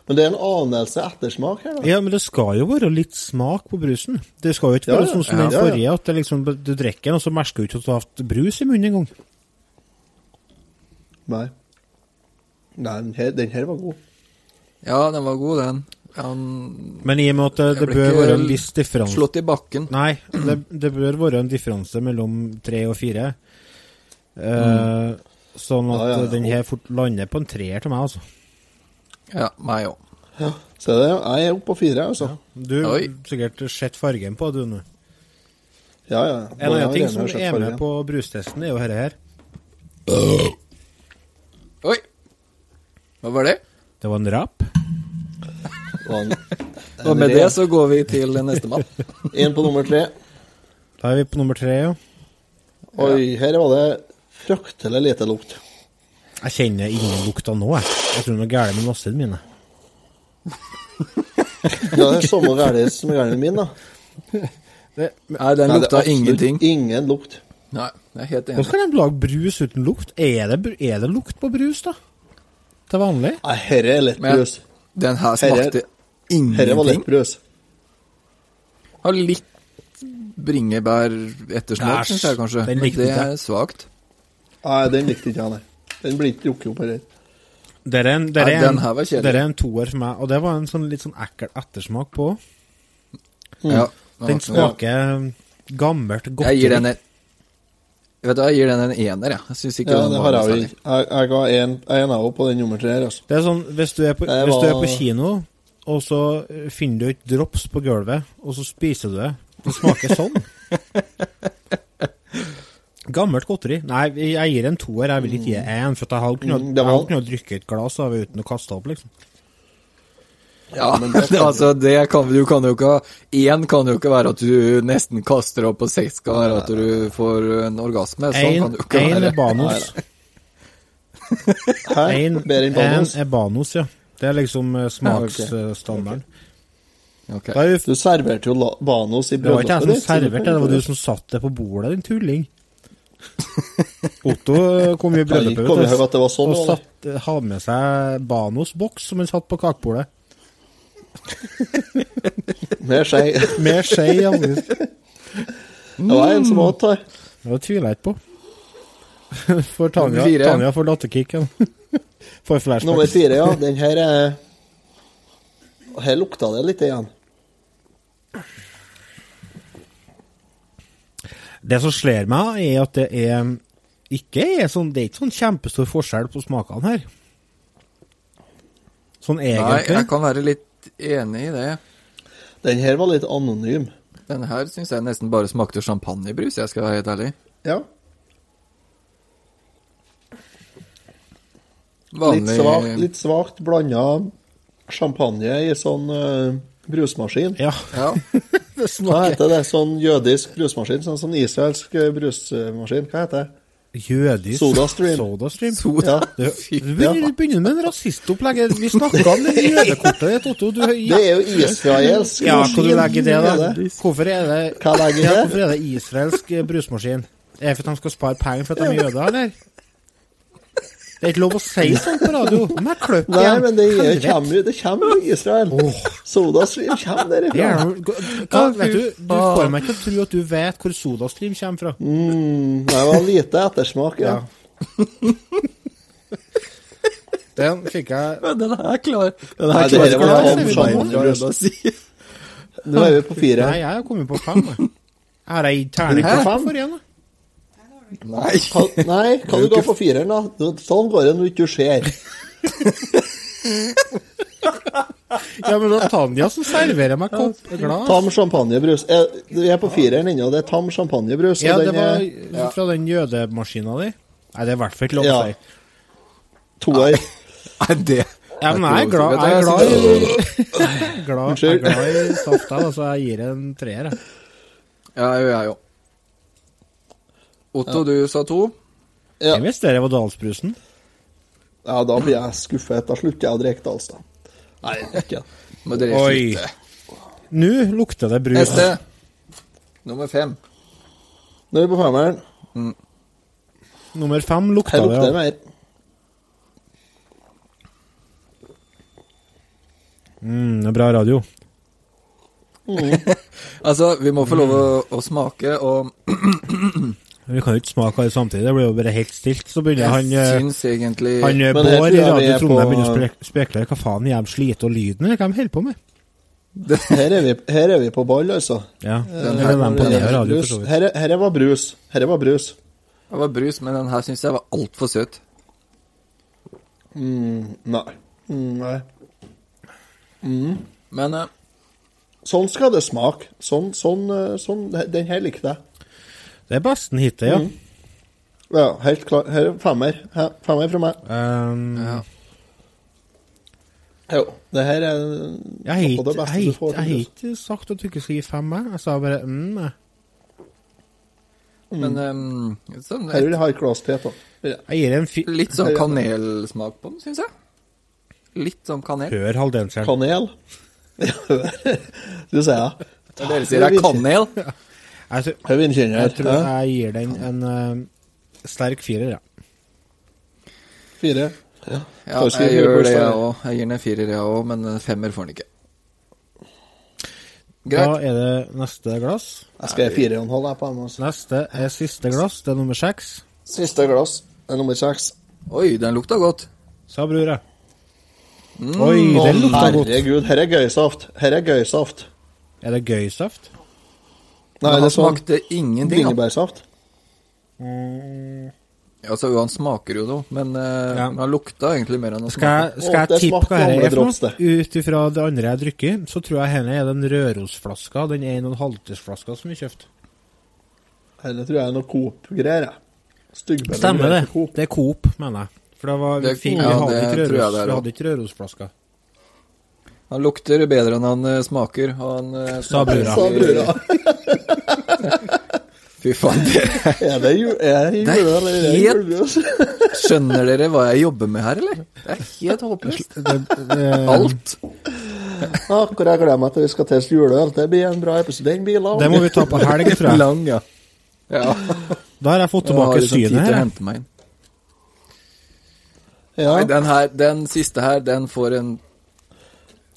Men det er en anelse ettersmak her, da. Ja, men det skal jo være litt smak på brusen. Det skal jo ikke være ja. sånn som den ja, ja. forrige, at det liksom, du drikker den, og så merker du ikke at du har hatt brus i munnen engang. Nei. Nei, den her, den her var god. Ja, den var god, den. Han Men i og med at det, det bør være en viss differanse slått i bakken. Nei, det, det bør være en differanse mellom tre og fire. Eh, Sånn at Ja, ja, ja. den her fort lander på en treer til meg, altså. Ja, meg òg. Ja. Se det, jeg er oppe på fire, altså. Du har sikkert sett fargen på du nå. Ja, ja. En av annen ting som er med Fargen. på brustesten, er jo dette her. Oi! Hva var det? Det var en rap. Og en, Og med det så går vi til nestemann. Inn på nummer tre. Da er vi på nummer tre, ja. Oi, her var det fryktelig lite lukt. Jeg kjenner ingen lukta nå, jeg. Jeg tror det er noe galt med nassene mine. Ja, det er samme galt som galt min, da. Nei, den Nei, det er lukta ingenting. Ingen lukt. Nei, jeg er helt Hvordan kan de lage brus uten lukt? Er det, er det lukt på brus, da? Til vanlig? Nei, herre er lett Men- brus. Den her Herre- ingenting. Herre var lett brus. Har litt bringebær-ettersmak, syns jeg kanskje. den Men likte det er svakt. Nei, den likte ikke jeg, nei. Den blir ikke drukket opp heller. Det er en, det er en, var det er toer for meg, og det var en sånn litt sånn ekkel ettersmak på. Ja. Den smaker gammelt Jeg gir den en Vet du, jeg gir den en ener, jeg. Jeg syns ikke Ja, den det var har jeg. Jeg, jeg ga en, av er på den nummer tre her, altså. Det er sånn, hvis du er på, hvis du er på kino, og så eh, finner du et drops på gulvet, og så spiser du det. Det smaker sånn. Gammelt godteri. Nei, jeg gir en toer. Jeg vil ikke gi en, for at jeg hadde kunnet, Mm, det jeg kunnet drikke et glass av uten å kaste opp, liksom. Ja, men det altså, det kan du kan jo ikke ha Én kan jo ikke være at du nesten kaster opp, og seks kan være at du får en orgasme. Sånn kan du ikke en være. er Banos. Hæ? En, Banos? en er Banos, ja. Det er liksom eh, smaksstandarden. Okay. Okay. Du serverte jo Banos i Det var ikke jeg som serverte det, var du som satte det på bordet, din tulling. Otto kom i bryllupet Kom ihåg at det var sånn, og satt, hadde med seg Banos-boks som han satt på kakebordet. Med skje. Med skje. Det Det var en som åt her. tviler jeg ikke på. For Tanja, Tanja får latterkick. For Nummer flashback. fire, ja. Den her er Her lukta det litt igjen. Det som slår meg, er at det er ikke er sånn, det er ikke sånn kjempestor forskjell på smakene her. Sånn Nei, jeg kan være litt enig i det. Den her var litt anonym. Den her syns jeg nesten bare smakte champagnebrus, jeg skal være helt ærlig. Ja. Litt Vanlig litt svakt blanda champagne i sånn uh, brusmaskin. Ja, Ja. det Hva heter det? Sånn jødisk brusmaskin? Sånn sånn israelsk eh, brusmaskin? Hva heter det? jødisk Sodastream. Sodastream. Soda. Ja. Du, Fy du begynner, med en rasistopplegg. Vi snakka om det jødekortet ditt, Otto. Du, Det er jo israelsk ja, hva du legger i det, da? Hvorfor er det, Hva ja, hvorfor er det israelsk brusmaskin? Er det for at de skal spare penger for at de er jøder, eller? Det er ikke lov å si sånt på radio. Jeg kløppe Nei, men det, er- kommer jo Det kommer Israel. Sodastream kommer derifra. er hva, vet du, du får meg til å tro at du vet hvor Sodastream kommer fra. Mm, det var lite ettersmak, ja. Den fikk jeg Men den er klar. Den Nei, her det her var å om ha champagnebrus. å si. Nå er vi på fire. Nei, jeg har kommet på fem. Jeg har ei terning på fem for igjen. da. Nei. Kan, nei, kan du gå for fireren, da? Sånn går det når du ikke ser. Ja, men det er Tanja som serverer meg kopp glass. Tam champagnebrus. Vi er på fireren ennå. Det er tam champagnebrus. Ja, det var er fra den jødemaskina di. Nei, det er i hvert fall ikke lov å si. toer. Nei, det Ja, men jeg er glad, jeg er glad, i, jeg er glad, jeg er glad i saft, jeg, da, så jeg gir en treer. jeg. Ja, jo, jeg òg. Otto, du sa to. Ja. Jeg visste det var Dalsbrusen. ja, da blir jeg skuffet. Da slutter jeg å drikke Dals, da. Nei, ikke Men det er Oi. Nå lukter det brus. Neste. Nummer fem. Nå er vi på femmeren. Nummer fem lukta Her det. lukter det ja. mer. Mm, det er bra radio. Altså, vi må få lov å, å smake, og Vi kan jo ikke smake alle samtidig, det blir jo bare helt stilt. Så begynner han jeg han syns egentlig Han eh, her Bård i Radio Trondheim begynner å spekle spekulere hva faen jævlig sliter og lyden eller hva de holder på med. Her er, vi, her er vi på ball, altså. Ja, Den eller her- dem på her Radio. Her, her var brus. Her var brus. Det var brus, men den her syns jeg var altfor søt. Nei. Mm, nei. Men eh, Sånn skal det smake. Sånn, sånn, eh, sånn Den her likte jeg. Det er besten hittil, ja. Ja, helt klart. Her er femmer. Her, femmer fra meg. Um, ja. Jo, det her er noe av det beste jeg du får jeg har ikke sagt at du ikke skal gi femmer. jeg. Sa bare mm. mm. Men um, sånn, Her vil jeg ha et glass til, da. Jeg. Jeg gir en fi... litt sånn kanelsmak på den, syns jeg. Litt sånn kanel. Hør halvdelseren. Kanel. du sier ja. Dere sier det er kanel. Jeg, tror- jeg, jeg tror jeg. jeg gir den en uh, sterk firer, ja. Fire. Ja, skrive jeg gjør det, jeg òg. Jeg gir den en firer, jeg òg, men en femmer får den ikke. Da er det neste glass. Jeg skal gi fire og en halv på den. Altså. Neste er siste glass. Det er nummer seks. Siste glass er nummer seks. Oi, den lukta godt. Sa brura. Mm. Oi, den lukta godt. herregud, her er gøysaft. Her er gøysaft. Er det gøysaft? Nei, han sånn smakte ingenting. da. bringebærsaft. Altså, han smaker jo noe, men uh, Ja. han lukta egentlig mer enn han Skal jeg, smakte. skal jeg tippe hva dette er for noe? Ut ifra det andre jeg drikker, så tror jeg henne er den Rørosflaska, den 1,5-litersflaska som vi kjøpte. Dette tror jeg er noe Coop-greier. jeg. Stemmer det. Det er Coop, mener jeg. For det var, vi, fikk, ja, vi, hadde ikke tror jeg Røros, det er vi også. hadde ikke Rørosflaska. Han lukter bedre enn han eh, smaker. Han eh, Sa brura. Sa brura. Fy faen, dere. Er det jul? er Det er er helt- Skjønner dere hva jeg jobber med her, eller? Det er helt håpløst. Alt. Akkurat jeg gleder meg til vi skal teste juleøl. Det blir en bra episode. Den blir lang. det må vi ta på helg, tror jeg. Lang, ja. ja. Da har jeg fått tilbake liksom synet her. Til. Ja, Nei, den her, den siste her, den får en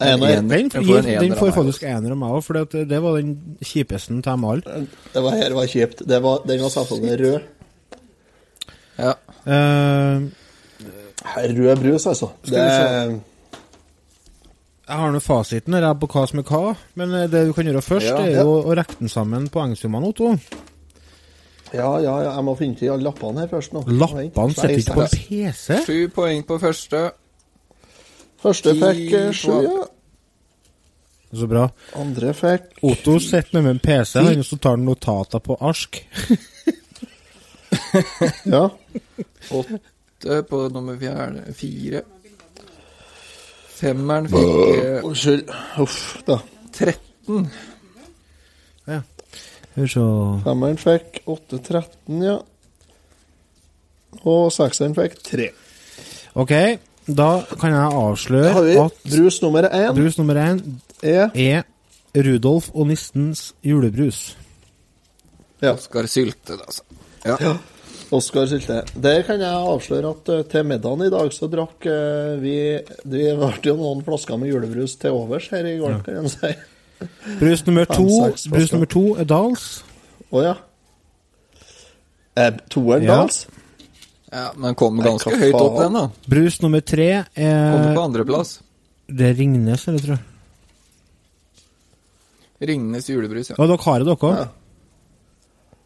en. Den, får den får faktisk ener av meg òg, for det, det var den kjipeste til dem alle. Det var her var kjipt. Det var, den var selvfølgelig rød. Ja. Eh, Rød brus, altså. Det jeg har nå fasiten her jeg, på hva som er hva, men eh, det du kan gjøre først, Ja. er jo å rekke den sammen poengsummene, Otto. Ja, ja, ja. Jeg må finne til alle lappene her først nå. Lappene sitter ikke på PC. Sju poeng på første. Første fikk eh, sju, ja. Så bra. Andre fikk Otto sitter med en PC, han så tar notater på ark. Ja. Åtte på nummer fjerde, fire. Femmeren fikk eh, Unnskyld. Uff, da. 13. Skal vi se Femmeren fikk 8-13, ja. Og sekseren fikk 3. Ok, da kan jeg avsløre Har vi at brus nummer én brus nummer én er er Rudolf og nistens julebrus. ja, Oskar Sylte, altså. Ja. Oskar Sylte. Der kan jeg avsløre at uh, til middagen i dag så drakk uh, vi Det ble jo noen flasker med julebrus til overs her i går, kan en si. Brus nummer to, brus nummer to er Dals. Å ja. Eh, toeren Ja. dans? Ja, Men kom ganske Nei, høyt opp, den, da. Brus nummer tre Kommer er på andreplass. Det er Ringnes, eller tror jeg. Ringnes julebrus, ja. Og dere har det, dere òg. Ja.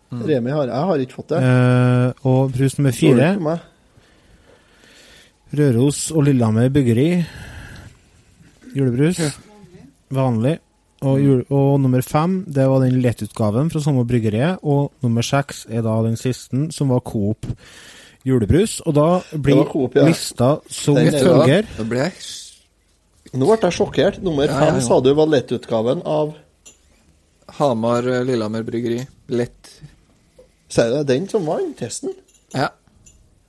Remi har Jeg har ikke fått det. Eh, og brus nummer fire. Røros og Lillehammer Byggeri. Julebrus. Vanlig. Og, jul, og nummer fem, det var den lettutgaven fra samme bryggeriet. Og nummer seks er da den siste, som var Coop julebrus. Og da blir Coop, ja. lista som er følger. Da ble jeg Nå ble jeg sjokkert. Nummer Ja, fem ja, ja. sa du var lettutgaven av Hamar eh, Lillehammer bryggeri. Lett. Sier du det? Den som vant testen? Ja.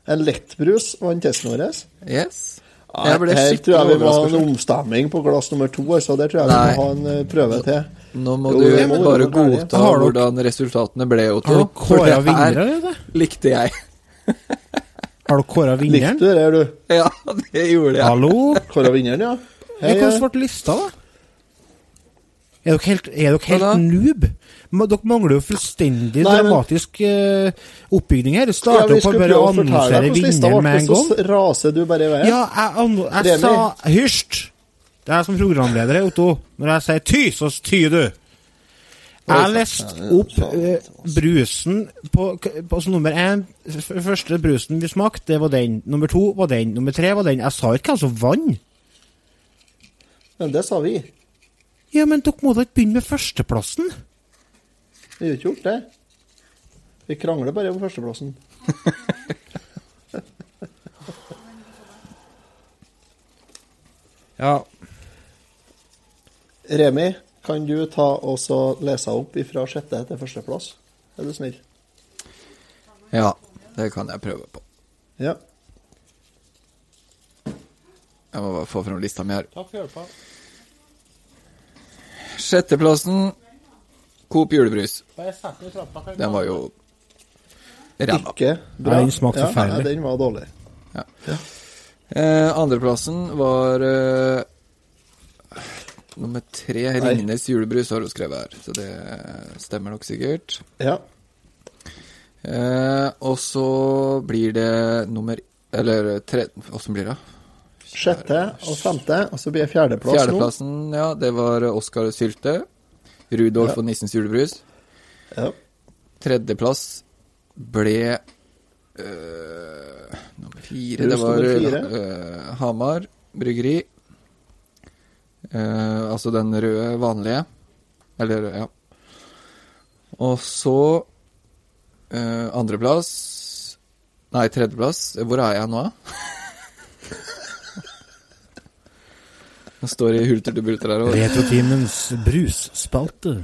En lettbrus vant testen vår? Yes. Ble her tror jeg vi må ha en omstemming på glass nummer to. så Der tror jeg Nei. vi må ha en eh, prøve til. Nå må Jo, du må bare godta hvordan resultatene ble, Otto. Har du kåra vinnere, eller? likte jeg. Har dere kåra Likte vinneren? du det, du? Ja, det gjorde jeg. Hallo? Kåra vinneren, ja? Hei, Hei, Hvordan ble lista, da? Er dere helt, er dere helt noob? Dere mangler jo fullstendig Nei, men- dramatisk eh, oppbygning her. Det Ja, starter vi opp skulle med bare annonsere vinneren med en gang. så raser du bare i veien. Ja, jeg, anno- jeg sa Hysj! Det er jeg som programleder, Otto. Når jeg sier ty, så tyr du. Jeg leste opp eh, brusen på, på altså, nummer én. Første brusen vi smakte, det var den. Nummer to var den. Nummer tre var den. Jeg sa ikke hvem som vant. Men det sa vi. Ja, men dere må da ikke begynne med førsteplassen? Vi har ikke gjort det. Vi krangler bare om førsteplassen. Ja, Remi, kan du ta og så lese opp fra sjette til førsteplass? Er du snill? Ja, det kan jeg prøve på. Ja. Jeg må bare få fram lista mi her. Takk for hjelpa. Sjetteplassen Coop julebrus. Den var jo ræva. Ikke bra. Den smakte ja, forferdelig. Den var dårlig. Eh, andreplassen var eh, nummer tre. Ringnes julebrus har hun skrevet her, så det stemmer nok sikkert. Ja. Eh, og så blir det nummer Eller tre Åssen blir det? Sjette og femte, og så blir det fjerdeplass nå. Fjerdeplassen, ja, det var Oskar Sylte. Rudolf og Nissens julebrus. Ja. Tredjeplass ble øh, nummer fire. Brus det var nummer fire. øh, Hamar bryggeri. Eh, altså den røde, vanlige. Eller, ja. Og så øh, andreplass Nei, tredjeplass. Hvor er jeg nå, da? Nå står i hulter til bulter her. Og... Retrotimens brusspalte.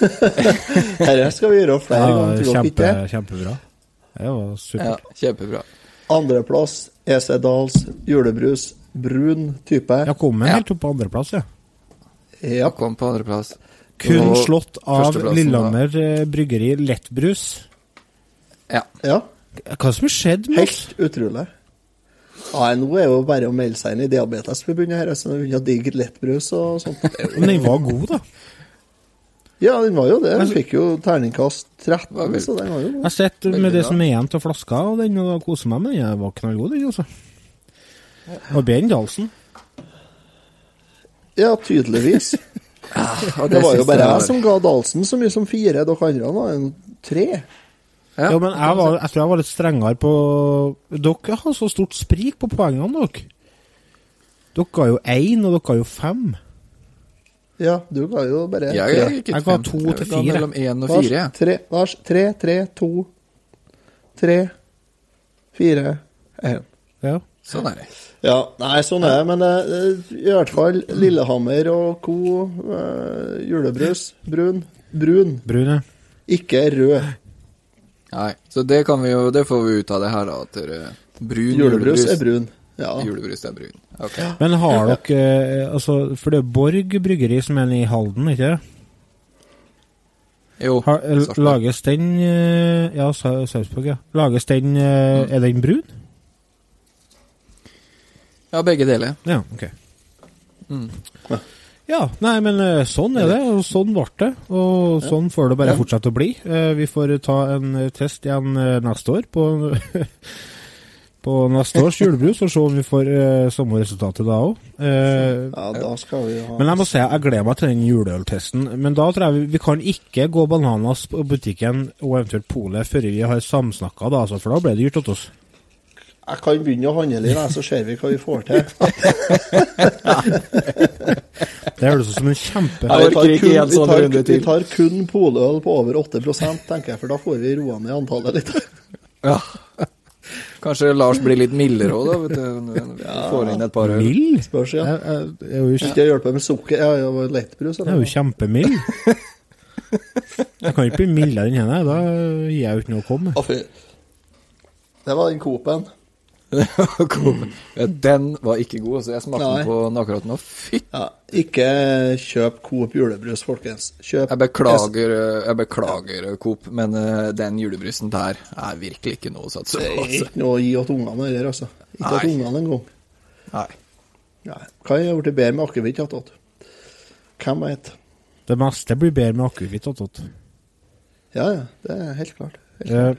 Dette skal vi gjøre flere Ja, ganger. kjempe, kjempebra. Det var Ja, kjempebra. Andreplass Esedals julebrus. Brun type. Ja, kom Ja. helt opp på andreplass, ja. Ja. Kom på andreplass. Kun slått av Lillehammer da. bryggeri lettbrus. Ja. ja. Hva som skjedde med oss? Helt utrolig. Ja, nå er jo bare å melde seg inn i Diabetesforbundet her, så begynner å digge lettbrus og sånt. Men den var god, da. Ja, den var jo det. Den fikk jo terningkast 13, så den var jo Jeg sett med det som er igjen av flaska, og den og koser meg med den. Jeg var knallgod, den, altså. Og bedre enn Dalsen. Ja, tydeligvis. ja, Det var jo bare jeg som ga Dahlsen så mye som fire. Dere andre var jo tre. Ja, Ja, men jeg, var, jeg tror jeg var litt strengere på Dere har så stort sprik på poengene, dere. Dere har jo én, og dere har jo fem. Ja, du ga jo bare Jeg, tre. jeg, Jeg ga to til fire. Mellom én og fire. Lars, tre, tre, to, tre, fire, én. Ja. Sånn er det. Ja, nei, sånn er det. Men uh, i hvert fall Lillehammer og co. Uh, julebrus. Brun. Brun. Brun, ja. Ikke rød. Nei, så det kan vi jo Det får vi ut av det her, da. At brun Julebrus er brun. Ja. Julebrus er brun. Okay. Men har dere eh, Altså, for det er Borg bryggeri som er i Halden, ikke det? Jo. Har, eh, lages den eh, Ja, Sarpsborg, ja. Lages den. Er den brun? Ja, begge deler. Ja, ok. Mm. Ja, nei, men sånn er det, og sånn ble det. Og sånn får det bare Ja. fortsette å bli. Vi får ta en test igjen neste år på, på neste års julebrus, og se om vi får eh, samme resultatet da òg. ja, da skal vi ha Men jeg må si jeg gleder meg til den juleøltesten. Men da tror jeg vi, vi kan ikke gå bananas på butikken og eventuelt polet før vi har samsnakka, da, altså, for da ble det dyrt til oss. Jeg kan begynne å handle i det, så ser vi hva vi får til. Det høres ut som en kjempe... Ja, vi, tar kun, vi, sånn tar, vi tar kun poløl på over 8% tenker jeg, for da får vi roa ned antallet litt. Ja. Kanskje Lars blir litt mildere òg, da. Vet du. Får inn et par øl. Mild? Spørs, ja. Jeg, jeg, jeg jeg, Skal jeg hjelpe med sukker? Jeg, det var lettbrus, jeg er jo kjempemild. Jeg kan ikke bli mildere enn henne. Da gir jeg jo ikke noe å komme med. Det var den Coop-en. Ja, Den var ikke god, så jeg smakte Nei. på den akkurat nå. Fy! Ja, ikke kjøp Coop julebrus, folkens. Kjøp Jeg beklager, jeg beklager Coop, men eh, den julebrusen der er virkelig ikke noe å satse Det er Altså. ikke noe å gi til ungene heller, altså. Ikke til ungene engang. Nei. Nei. Hva jeg ha blitt bedre med akevitt attåt? Hvem vet? Det meste blir bedre med akevitt attåt. Ja, ja. Det er helt klart. Helt Eh.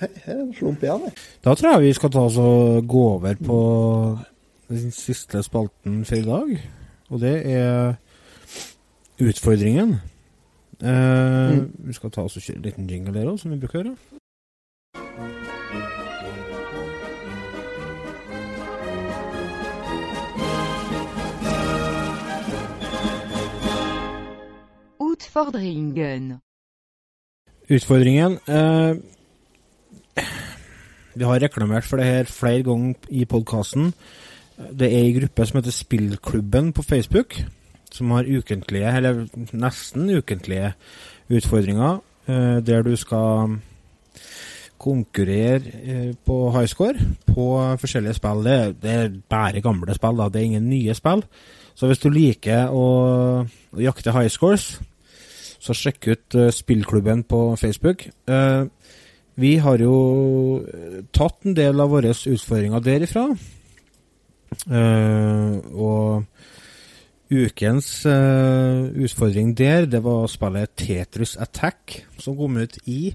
Helt her er en slump igjen, jeg. Da tror jeg vi skal ta oss og gå over på den siste spalten for i dag. Og det er utfordringen. Eh, Vi skal ta oss og kjøre en liten jingle der òg, som vi bruker å gjøre. Utfordringen. Utfordringen eh, Vi har reklamert for det her flere ganger i podkasten. Det er ei gruppe som heter Spillklubben på Facebook. som har ukentlige, eller nesten ukentlige, utfordringer, eh, der du skal konkurrere eh, på high score på forskjellige spill. Det, det er bare gamle spill, da. Det er ingen nye spill. Så hvis du liker å, å jakte high scores, så sjekk ut eh, spillklubben på Facebook. Eh, vi har jo eh, tatt en del av våre utfordringer derifra. Og ukens utfordring der, det var å spille Tetris Attack, som kom ut i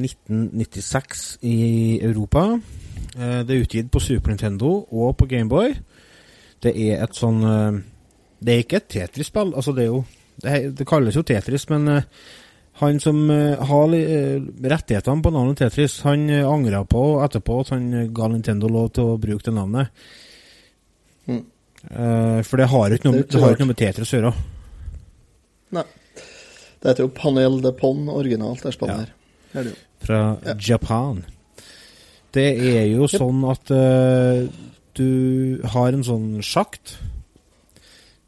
1996 i Europa. Det er utgitt på Super Nintendo og på Gameboy. Det er et sånn Det er ikke et Tetris-spill. Altså, det er jo det, kalles jo Tetris, men eh, han som eh, har eh, rettighetene på navnet Tetris, han angra på etterpå at han ga Nintendo lov til å bruke det navnet. Mm. For det har jo ikke ikke noe med Tetris å gjøre. Nei. Det heter jo Panel de Pon originalt, det spillet Ja. her. Er fra Ja. Japan. Det er jo sånn at uh, du har en sånn sjakt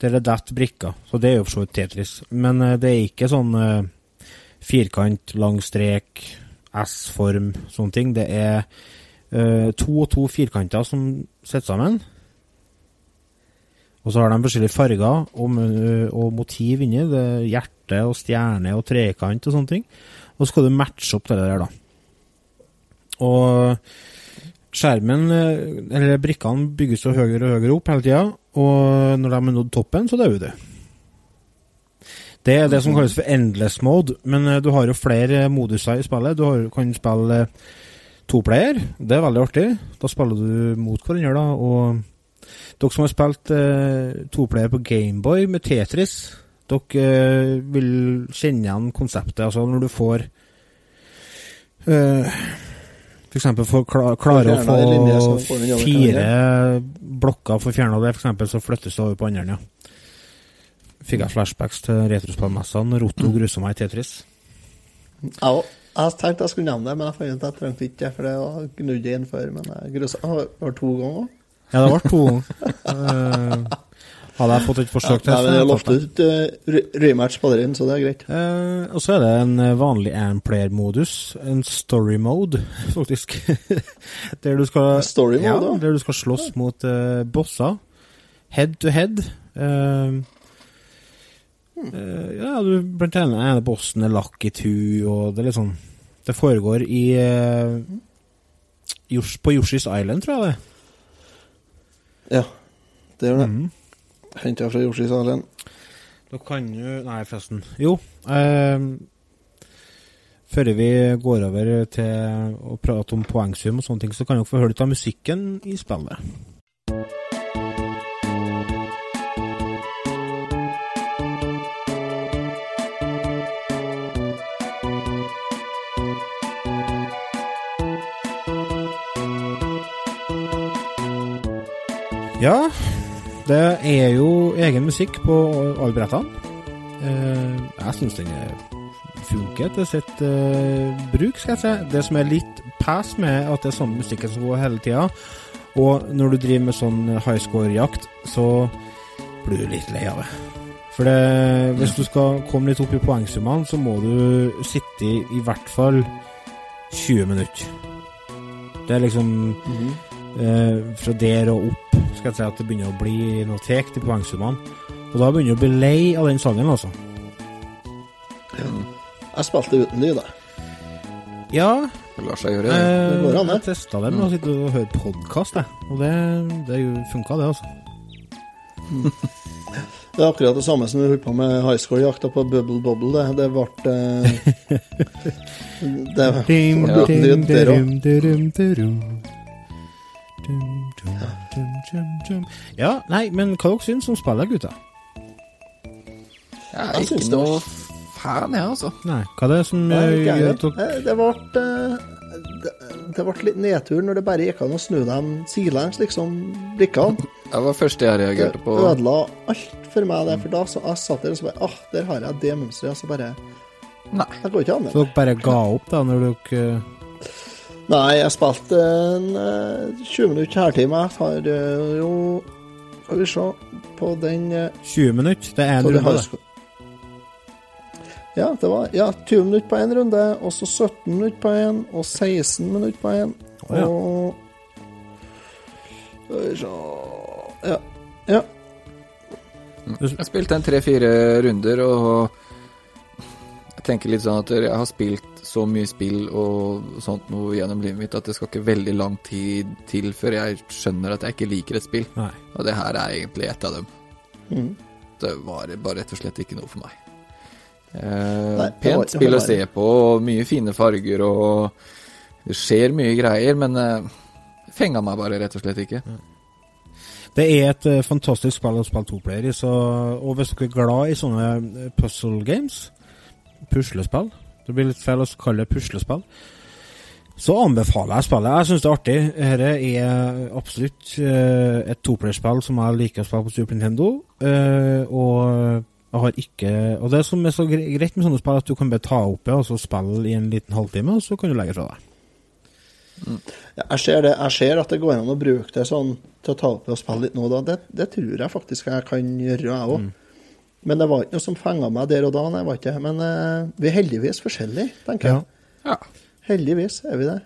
der det detter brikker. Så det er jo for så vidt Tetris. Men eh, det er ikke sånn uh, firkant, lang strek, S-form, sånne ting. Det er uh, to og to firkanter som sitter sammen. Og så har de forskjellige farger og, og motiv inni. Det er hjerte og stjerne og trekant og sånne ting. Og så skal du matche opp det der, da. Og skjermen, eller brikkene, bygges jo høyere og høyere opp hele tida. Og når de har nådd toppen, så dauer du. Det er det som kalles for endless mode, men eh, du har jo flere moduser i spillet. Du har, kan spille eh, toplayer, det er veldig artig. Da spiller du mot hverandre, da. Og dere som har spilt eh, toplayer på Gameboy med Tetris, dere eh, vil kjenne igjen konseptet. Altså når du får eh, For kla klare å få fire blokker for fjerna det, eksempel, så flyttes det over på andre. Ja. Fikk jeg flashbacks til retrospillmessene. Rotto grusa meg i Tetris. Ja. Jeg tenkte jeg skulle nevne det, men jeg fant ut at jeg trengte ikke det, for det var gnudd inn før. Men jeg grusa det har to ganger. Ja, det ble to. Eh, hadde jeg fått et forsøk til, men jeg lovte ut uh, re- rematch på inn, så det er greit. Uh, og så er det en eh, vanlig airplayer-modus, en story mode, faktisk. der du skal Story mode, ja, da? der du skal slåss mot uh, bosser. Head to head. Uh, Uh, ja, du, blant annet ene bossen er Lucky Two, og det er litt sånn Det foregår i uh, På Yoshi's Island, tror jeg det. Ja, det gjør det. Mhm. Henta fra Yoshi Salen. Da kan jo Nei, forresten. Jo. Eh, før vi går over til å prate om poengsum og sånne ting, så kan dere få høre litt av musikken i spillet. Ja, det er jo egen musikk på alle brettene. Eh, jeg syns den er funker til sitt eh, bruk, skal jeg si. Det som er litt pæs med at det er sånn musikken som går hele tida, og når du driver med sånn high score-jakt, så blir du litt lei av det. For det, hvis du skal komme litt opp i poengsummene, så må du sitte i i hvert fall 20 minutter. Det er liksom eh, fra der og opp skal jeg si at det begynner å bli noe tregt i poengsummene. Og da begynner du å bli lei av den sangen, altså. Jeg spilte uten lyd, jeg. Ja, Det lar seg gjøre. det. eh, Det går an, det. jeg testa det med å sitte og høre podkast, jeg. Og det, det funka, det, altså. Det er akkurat det samme som vi holdt på med high score-jakta på Bubble Bobble. Det, det ble Det, Det det, det, det, det, det, det, dirum, Ja, nei, men hva dere syns om spillet, gutta? Jeg jeg ikke det noe fan, jeg, altså. Nei, hva er det som Nei, eh, gjør at dere Eh, Det ble eh, det, det ble litt nedtur når det bare gikk an å snu dem sidelengs, liksom, brikkene. Det var første jeg reagerte på. ødela alt for meg, det. For da så, jeg satt der og så bare Ah, der har jeg det mønsteret. Og så bare Nei. Det går ikke an. Så dere bare ga opp, da, når dere Nei, jeg spilte en eh, 20 minutter kjærtime. Jeg har eh, jo Skal vi se på den eh, 20 minutter. Det er en runde, det. Ja, det var ja, 20 minutter på én runde, og så 17 minutter på én, og 16 minutter på én. Å, ja. Og Skal vi se Ja. ja. Jeg spilte en tre-fire runder, og jeg tenker litt sånn at jeg har spilt så mye spill og sånt noe gjennom livet mitt at det skal ikke veldig lang tid til før jeg skjønner at jeg ikke liker et spill. Nei. Og det her er egentlig et av dem. Mm. Det var bare rett og slett ikke noe for meg. Eh, Nei, pent var spill å se på, og mye fine farger, og det skjer mye greier, men eh, fenga meg bare rett og slett ikke. Det er et uh, fantastisk spill å spille toplayer i, så, og hvis dere er glad i sånne eh, puzzle games, puslespill Det blir litt feil å kalle det puslespill. Så anbefaler jeg spillet. Jeg syns det er artig. Dette er absolutt eh, et toplayerspill som jeg liker å spille på Super Nintendo. eh, og jeg har ikke Og det som er så greit med sånne spill, at du kan bare ta opp det og så spille i en liten halvtime, og så kan du legge fra deg. Ja, Jeg ser, det, jeg ser at det går an å bruke det sånn til å ta opp og spille litt nå. Da. Det, det tror jeg faktisk jeg kan gjøre, jeg òg. Men det var ikke noe som fenga meg der og da. Nei, var ikke. Men uh, vi er heldigvis forskjellige, tenker jeg. Ja. Heldigvis er vi det.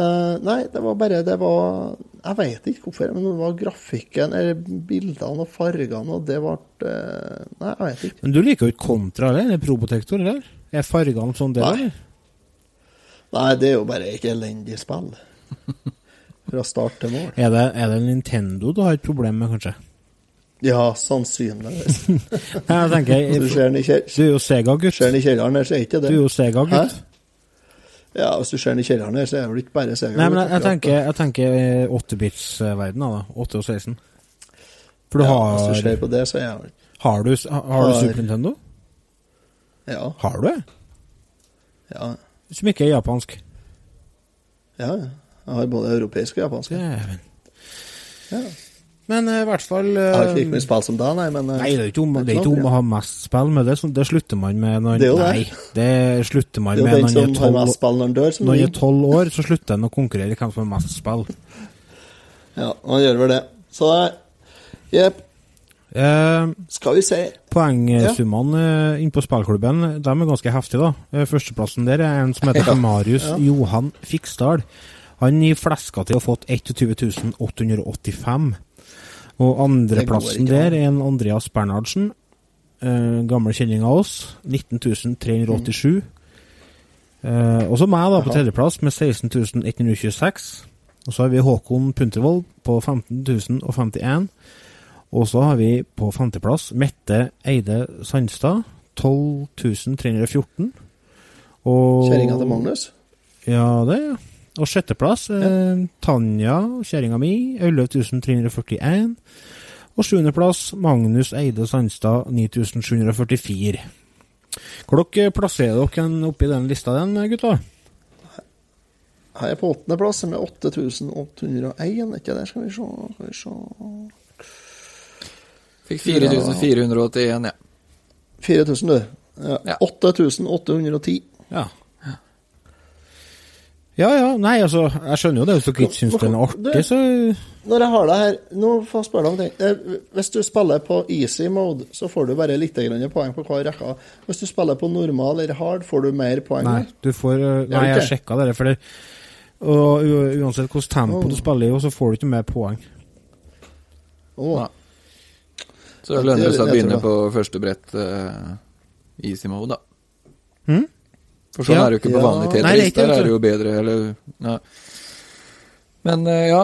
Uh, nei, det var bare Det var Jeg vet ikke hvorfor, men det var grafikken, eller bildene og fargene, og det ble uh, Nei, jeg vet ikke. Men du liker jo ikke Kontra, eller? Eller Probotektor, eller? Er fargene sånn det Nei. Nei, det er jo bare et elendig spill. Fra start til mål. Er det, er det Nintendo du har et problem med, kanskje? Ja, sannsynligvis. Jeg tenker du ser den i kjell- Du er jo Sega-gutt. ser den i kjelleren her, så er ikke Du er jo Sega-gutt. Ja, hvis du ser den i kjelleren her, så er det vel ikke bare Sega. Nei, men jeg, jeg tenker, jeg tenker eh, 8-bits-verdenen, da. 8 og 16. For du ja, Hvis du ser på det, så er jeg Har du, har du Har- Super Nintendo? Ja. Har du det? Ja. Som ikke er japansk? ja. Jeg har både europeisk og japansk. Dæven. Ja. Men eh, i hvert fall eh, Jeg har ikke like mye spill som deg, nei, men eh, Nei, det er ikke om, det er ikke om å ha mest spill med det. Det slutter man med når Det er jo det. Nei, det slutter man Det med når man er tolv når Når man er tolv år, så slutter en å konkurrere i hvem som har mest spill. Ja, han gjør vel det. Så jepp. Eh, Skal vi se. Poengsummene ja. inne på spillklubben de er ganske heftige. da. Eh, Førsteplassen der er en som heter Marius Ja. Johan Fiksdal. Han i fleska til å ha fått 21 885. Og andreplassen der er en Andreas Bernhardsen. uh, gammel kjenning av oss. 19 387. Eh, og så meg da på tredjeplass med 16.126. Og så har vi Håkon Puntervold på 15.051. Og så har vi på femteplass Mette Eide Sandstad, 12.314. 314. Og Kjerringa til Magnus. Ja, det, ja. Og sjetteplass eh, Tanja, kjerringa mi, 11341. Og sjuendeplass Magnus Eide Sandstad, 9744. Hvor dere plasserer dere oppi den lista, den, gutta? Her er på åttendeplass med 8801, er ikke det? Skal vi se, skal vi se Fikk 4481, ja. 4000, du. Ja. 8810. Ja. Ja ja, nei altså, jeg skjønner jo det. Hvis dere ikke syns den er artig, så Når jeg har deg her Nå får jeg spørre deg om ting. Eh, Hvis du spiller på easy mode, så får du bare litt poeng på hver rekke. Hvis du spiller på normal eller hard, får du mer poeng. Nei, du får uh, Nei, jeg sjekka det, for det og uansett hvilket tempo Oh. du spiller i, så får du ikke mer poeng. Oh. Så det lønner det seg å begynne på første brett uh, easy mode, da. Hm? For sånn Ja. er det jo ikke på Ja. vanlig Nei, det er ikke Der er det jo bedre, eller ja. Men eh, ja,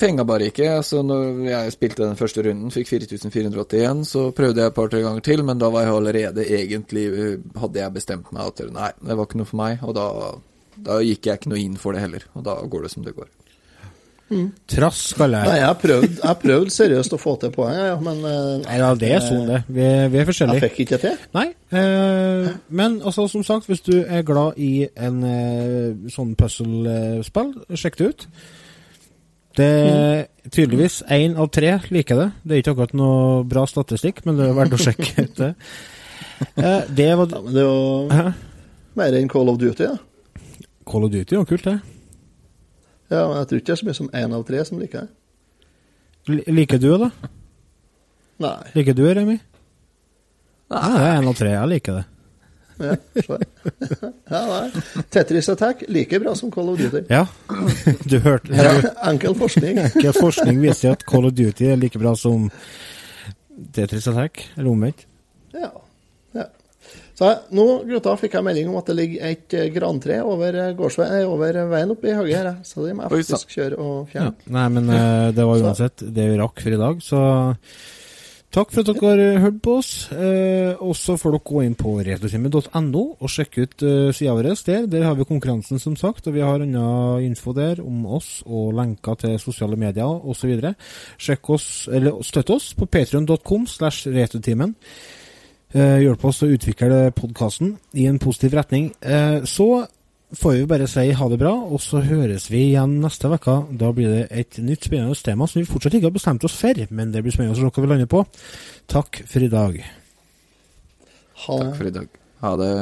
fenga bare ikke. Altså, når jeg spilte den første runden, fikk 4481, så prøvde jeg et par-tre ganger til, men da var jeg allerede egentlig eh, Hadde jeg bestemt meg at nei, det var ikke noe for meg, og da, da gikk jeg ikke noe inn for det heller. Og da går det som det går. Trass kaller Nei, jeg har prøvd, jeg har prøvd seriøst å få til poeng, ja, men eh, Nei, ja, det er sånn, det. Vi, vi er jeg fikk ikke til. Nei, eh, men altså, som sagt, hvis du er glad i en eh, sånn puzzle-spill, sjekk det ut. Det er tydeligvis én av tre liker det. Det er ikke akkurat noe bra statistikk, men det er verdt å sjekke ut det. Eh, det var Ja, det er jo mer enn Call of Duty, da. Call of Duty, var kult det. Ja, men jeg tror ikke det er så mye som én av tre som liker det. Li- Liker du det? Nei. Liker du det, Remi? Nei, det er én av tre. Jeg liker det. Ja, ja, nei. Tetris Attack like bra som Call of Duty. Ja. Du hørte Ja, enkel forskning. enkel forskning viser at Call of Duty er like bra som Tetris Attack, eller omvendt. Ja. Så jeg- nå, gutta, fikk jeg melding om at det ligger et eh, grantre over, eh, eh, over veien oppe i haget her, så det må jeg faktisk kjøre og Ja. fjerne. Nei, men eh, det var uansett det vi rakk for i dag, så takk for at dere har hørt på oss. Eh, og så får dere gå inn på retrotime.no og sjekke ut uh, sida vår der. Der har vi konkurransen, som sagt, og vi har annen info der om oss og lenker til sosiale medier osv. Sjekk oss, eller støtt oss på patrion.com slash retrotimen. Eh, hjelp oss å utvikle podkasten i en positiv retning. Eh, så får vi bare si ha det bra, og så høres vi igjen neste uke. Da blir det et nytt spennende tema som vi fortsatt ikke har bestemt oss for, men det blir spennende å se hva vi lander på. Takk for i dag. Ha det. Takk for i dag. Ha det.